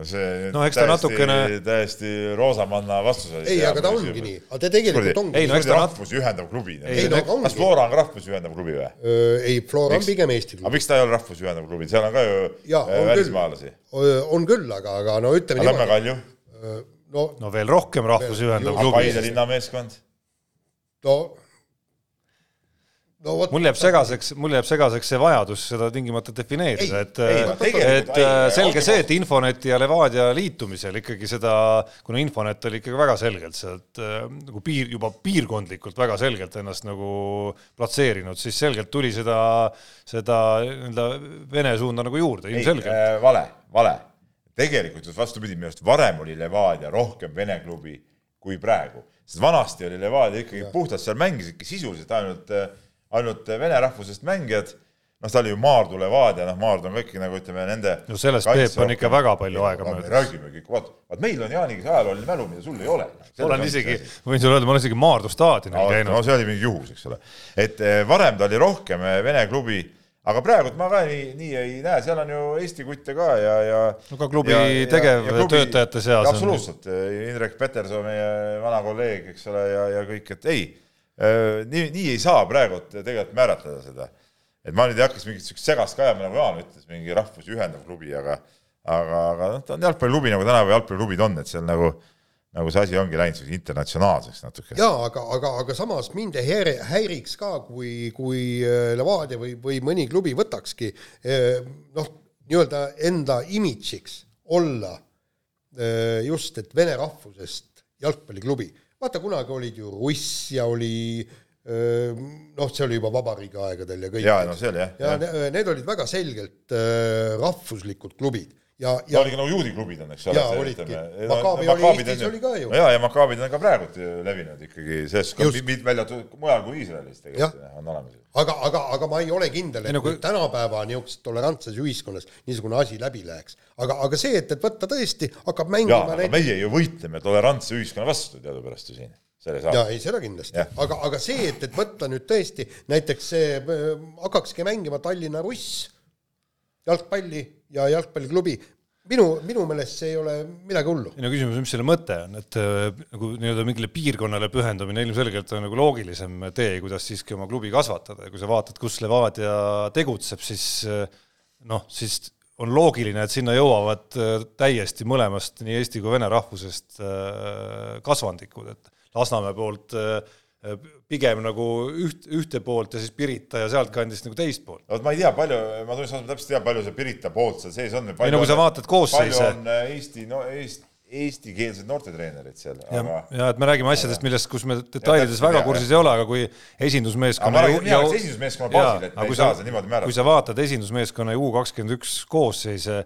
See no, eks ta täiesti, natukene täiesti roosamanna vastus oli. ei, aga ta ongi nii, aga ta tegelikult ongi. ei no eks ta rahvusi ühendav klubi. No, kas Flora on rahvusi ühendav klubi või? ei, Flora on pigem Eesti klubi. aga miks ta ei ole rahvusi ühendav klubi, seal on ka ju ja, on välismaalasi. on küll, aga, aga no ütleme niimoodi. Nõmme Kalju? no, no veel rohkem rahvusi ühendav klubi. Paide linnameeskond? no no, võt, mul jääb segaseks, mul jääb segaseks see vajadus seda tingimata defineerida, et, et ei, selge see, et Infoneti ja Levadia liitumisel ikkagi seda, kuna Infonet oli ikkagi väga selgelt sealt nagu piir, juba piirkondlikult väga selgelt ennast nagu platseerinud, siis selgelt tuli seda, seda nii-öelda Vene suunda nagu juurde, ilmselgelt äh,. vale, vale. tegelikult vastupidi, minu arust varem oli Levadia rohkem Vene klubi kui praegu, sest vanasti oli Levadia ikkagi ja. puhtalt, seal mängisidki sisuliselt ainult äh, ainult vene rahvusest mängijad, noh, ta oli ju Maardu Levadia, noh, Maardu on ka ikkagi nagu ütleme, nende no sellest, Peep, on ikka väga palju aega möödas. räägime kõik, vaat, vaat meil on Jaaniga ajalooline mälu, mida sul ei ole. olen isegi, võin sulle öelda, ma olen isegi Maardu staadionil no, käinud. no see oli mingi juhus, eks ole. et eh, varem ta oli rohkem eh, Vene klubi, aga praegult ma ka nii, nii ei näe, seal on ju Eesti kutte ka ja, ja no ka klubi tegevtöötajate seas. absoluutselt, Indrek Peterson, meie vana kolleeg, eks ole, ja, ja kõik, et ei nii, nii ei saa praegu tegelikult määratleda seda. et ma nüüd ei hakkaks mingit siukest segast ka ajama, nagu Jaan ütles, mingi rahvusi ühendav klubi, aga aga, aga noh, ta on jalgpalliklubi nagu tänapäeva jalgpalliklubid on, et seal nagu nagu see asi ongi läinud selliseks internatsionaalseks natuke. jaa, aga, aga, aga samas mind ei häiri, häiriks ka, kui, kui äh, Levadia või, või mõni klubi võtakski äh, noh, nii-öelda enda imidžiks olla äh, just, et vene rahvusest jalgpalliklubi. Vaata, kunagi olid ju Russ ja oli noh, see oli juba vabariigi aegadel ja kõik. jaa, no see oli jah. ja, ja need olid väga selgelt rahvuslikud klubid ja, ja oligi nagu juudiklubid on, eks ole. jaa, olidki. Makaabi no, oli Eestis oli ka ju. jaa, ja Makaabid on ka praegu levinud ikkagi, selles suhtes välja mujal kui Iisraelis tegelikult on olemas. aga, aga, aga ma ei ole kindel, et nagu... tänapäeva niisuguses tolerantses ühiskonnas niisugune asi läbi läheks. aga, aga see, et, et võtta tõesti, hakkab mängima jaa, aga meie ju võitleme tolerantse ühiskonna vastu teadupärast ju siin jaa, ei seda kindlasti, aga, aga see, et, et võtta nüüd tõesti näiteks see, äh, hakkakski mängima Tallinna Russ jalgpalli ja jalgpalliklubi, minu, minu meelest see ei ole midagi hullu. ei no küsimus on, mis selle mõte on, et äh, nagu nii-öelda mingile piirkonnale pühendumine ilmselgelt on nagu loogilisem tee, kuidas siiski oma klubi kasvatada. Ja kui sa vaatad, kus Levadia tegutseb, siis äh, noh, siis on loogiline, et sinna jõuavad äh, täiesti mõlemast, nii eesti kui vene rahvusest kasvandikud, et Lasnamäe poolt pigem nagu üht, ühte poolt ja siis Pirita ja sealtkandist nagu teist poolt. vot ma ei tea, palju, ma tunnistan, ma täpselt ei tea, palju see Pirita poolt seal sees on. ei no kui sa vaatad koosseise. palju on äh, Eesti, no Eesti eestikeelsed noortetreenerid seal. ja aga..., ja et me räägime asjadest, millest, kus me detailides väga kursis ei ole, aga kui esindusmeeskonna. mina esindusmeeskonna baasil, et me ei saa seda niimoodi määrata. kui sa vaatad esindusmeeskonna U kakskümmend üks koosseise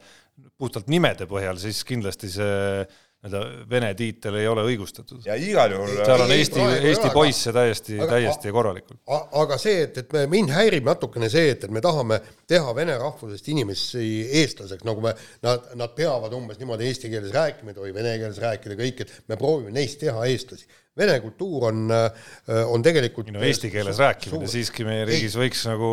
puhtalt nimede põhjal, siis kindlasti see nii-öelda Vene tiitel ei ole õigustatud. ja igal juhul seal on Eesti, Eesti poisse täiesti, täiesti korralikult. aga see, et, et me, mind häirib natukene see, et, et me tahame teha vene rahvusest inimesi eestlaseks, nagu me, nad, nad peavad umbes niimoodi eesti keeles rääkima, ei tohi vene keeles rääkida, kõik, et me proovime neist teha eestlasi. Vene kultuur on, on tegelikult no eesti keeles rääkimine suur. siiski meie riigis ei, võiks nagu,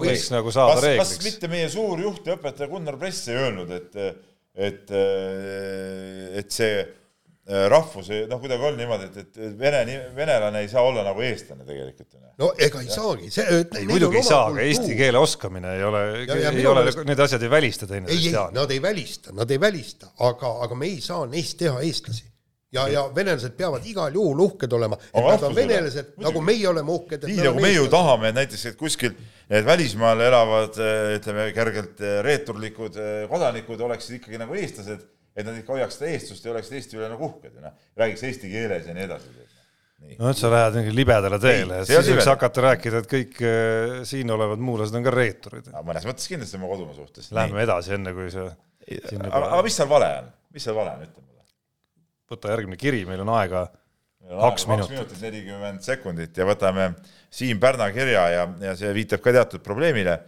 võiks ei, nagu saada kas, reegliks. kas mitte meie suur juht ja õpetaja Gunnar Press ei öelnud, et et, äh, et see äh, rahvus, noh, kuidagi on niimoodi, et, et vene, venelane ei saa olla nagu eestlane tegelikult. no ega ei ja. saagi, see muidugi ei saa, aga eesti keele oskamine ei ole, ei ole, need asjad ei välista teineteist. ei, ei, nad ei välista, nad ei välista, aga, aga me ei saa neist teha eestlasi ja, ja venelased peavad igal juhul uhked olema, et Aga nad on venelased, nagu meie oleme uhked. nii nagu me ju tahame, et näiteks, et kuskil need välismaal elavad ütleme kergelt reeturlikud kodanikud oleksid ikkagi nagu eestlased, et nad ikka hoiaks seda eestlust ja oleksid Eesti üle nagu uhked, noh, räägiks eesti keeles ja nii edasi. No nüüd sa lähed mingi libedale teele, et siis võiks hakata rääkida, et kõik äh, siin olevad muulased on ka reeturid. mõnes mõttes kindlasti oma kodumaa suhtes. Lähme edasi, enne kui see. aga, aga mis seal vale on, mis seal vale on, ütle mulle võta järgmine kiri, meil on aega kaks minutit. kaks minutit nelikümmend sekundit ja võtame Siim Pärna kirja ja, ja see viitab ka teatud probleemile.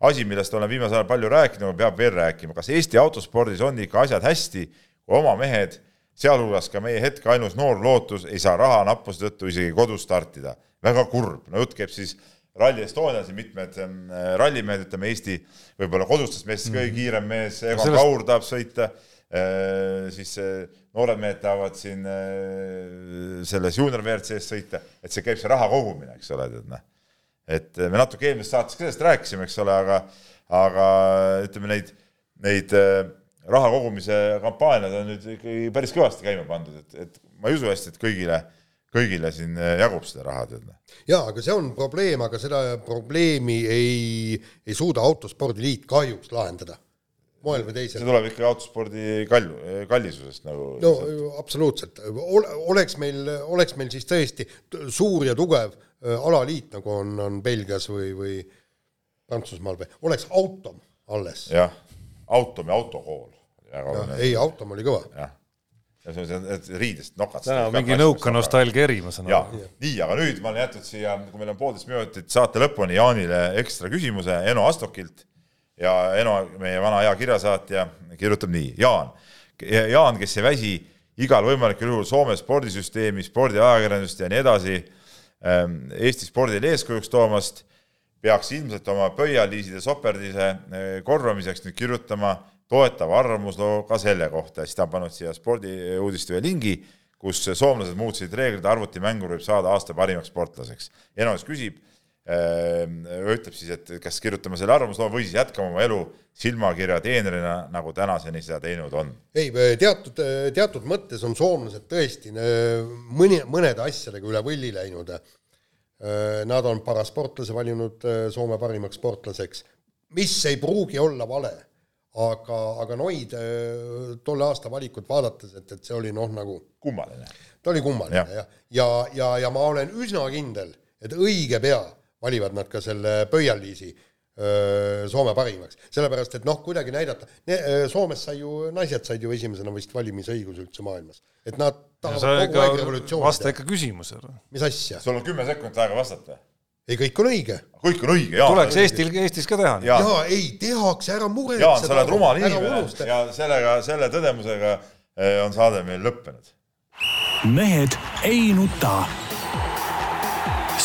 asi, millest olen viimasel ajal palju rääkinud, peab veel rääkima, kas Eesti autospordis on ikka asjad hästi, kui oma mehed, sealhulgas ka meie hetke ainus noor lootus, ei saa raha nappuse tõttu isegi kodus startida. väga kurb, no jutt käib siis Rally Estonias ja mitmed ähm, rallimehed, ütleme Eesti võib-olla kodustest meestest kõige mm. kiirem mees, Egon. Kaur tahab sõita siis äh, noored mehed tahavad siin äh, selles juunior WRC-s sõita, et see käib see raha kogumine, eks ole, tead noh. et me natuke eelmises saates ka sellest rääkisime, eks ole, aga, aga ütleme neid, neid äh, raha kogumise kampaaniad on nüüd ikkagi päris kõvasti käima pandud, et, et ma ei usu hästi, et kõigile, kõigile siin äh, jagub seda raha, tead noh. jaa, aga see on probleem, aga seda probleemi ei, ei suuda Autospordiliit kahjuks lahendada moel või teisel. see tuleb ikka autospordi kallu, kallisusest nagu. no absoluutselt, oleks meil, oleks meil siis tõesti suur ja tugev äh, alaliit, nagu on, on Belgias või, või Prantsusmaal või, oleks Autom alles. jah, Autom ja autokool. ei, Autom oli kõva. jah ja see on see riidest nokats. täna on mingi nõuka nostalgia eri, ma saan aru. nii, aga nüüd ma olen jätnud siia, kui meil on poolteist minutit saate lõpuni, Jaanile ekstra küsimuse Eno Astokilt ja Eno, meie vana hea kirjasaatja, kirjutab nii, Jaan, Jaan, kes ei väsi igal võimalikul juhul Soome spordisüsteemi, spordiajakirjandust ja nii edasi ähm, Eesti spordile eeskujuks toomast, peaks ilmselt oma pöialiiside soperdise äh, korvamiseks nüüd kirjutama toetava arvamusloo ka selle kohta, siis ta on pannud siia spordiuudiste ühe lingi, kus soomlased muutsid reeglid, arvutimängur võib saada aasta parimaks sportlaseks. Enovis küsib, ütleb siis, et kas kirjutame selle arvamusloo või siis jätkame oma elu silmakirja teenrina, nagu tänaseni seda teinud on. ei, teatud, teatud mõttes on soomlased tõesti mõni, mõnede asjadega üle võlli läinud. Nad on parasportlase valinud Soome parimaks sportlaseks, mis ei pruugi olla vale aga, aga Noid tolle aasta valikut vaadates, et, et see oli noh, nagu kummaline. ta oli kummaline jah, ja, ja, ja, ja ma olen üsna kindel, et õige pea valivad nad ka selle Pöialiisi Soome parimaks, sellepärast et noh, kuidagi näidata, Soomes sai ju, naised said ju esimesena vist valimisõiguse üldse maailmas, et nad tahavad kogu aeg revolutsiooni vasta ikka küsimusele. mis asja? sul on kümme sekundit aega vastata ei, kõik on õige. kõik on õige, Jaan. tuleks Eestil, Eestis ka teha. jaa, ei, tehakse, ära muretse. Jaan, sa oled rumal inimene ja sellega, selle tõdemusega eh, on saade meil lõppenud. mehed ei nuta.